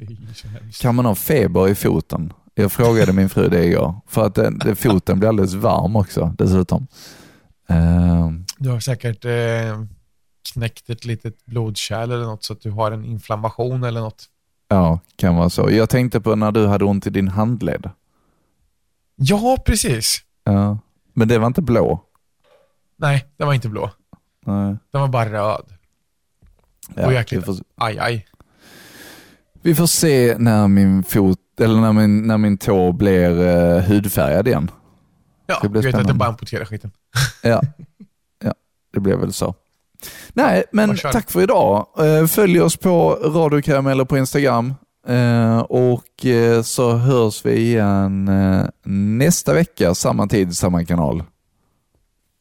kan man ha feber i foten? Jag frågade min fru det igår. För att den, den, foten blir alldeles varm också dessutom. Eh, Du har säkert eh, knäckt ett litet blodkärl eller något så att du har en inflammation eller något. Ja, kan vara så. Jag tänkte på när du hade ont i din handled. Ja, precis. Ja, men det var inte blå. Nej, den var inte blå. Nej. Den var bara röd. Ja, Och jäkligt. vi, får, Aj, aj. vi får se när min fot, eller när min, när min tå blir eh, hudfärgad igen. Ja, Det blir vet att spännande. bara amputerar skiten. Ja, ja det blev väl så. Nej, men tack för idag. Eh, Följ oss på radiokarameller på Instagram Eh, och eh, så hörs vi igen nästa vecka, samma tid, samma kanal.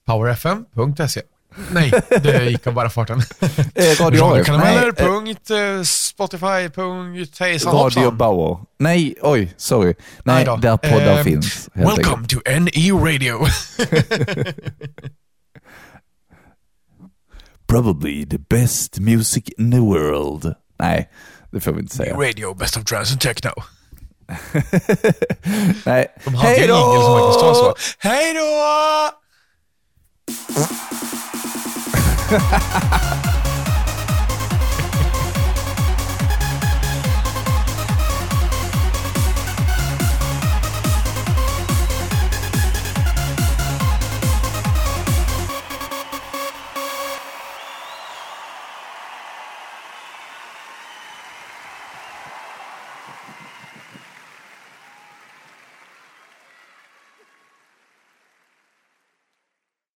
Powerfm.se Nej, det gick av bara farten. Radio AF. Nej, Radiokanaler, eh, punkt, eh, Spotify, punkt, hejsan Radio. Bauer. Nej, oj, sorry. Nej, Nej där poddar Eh, finns. Welcome enkelt. to NE Radio. Probably the best music in the world. Nej, det får vi inte säga. Radio, best of trance and techno. Nej. De hade Hej en då! jingel som faktiskt var så. Hej då!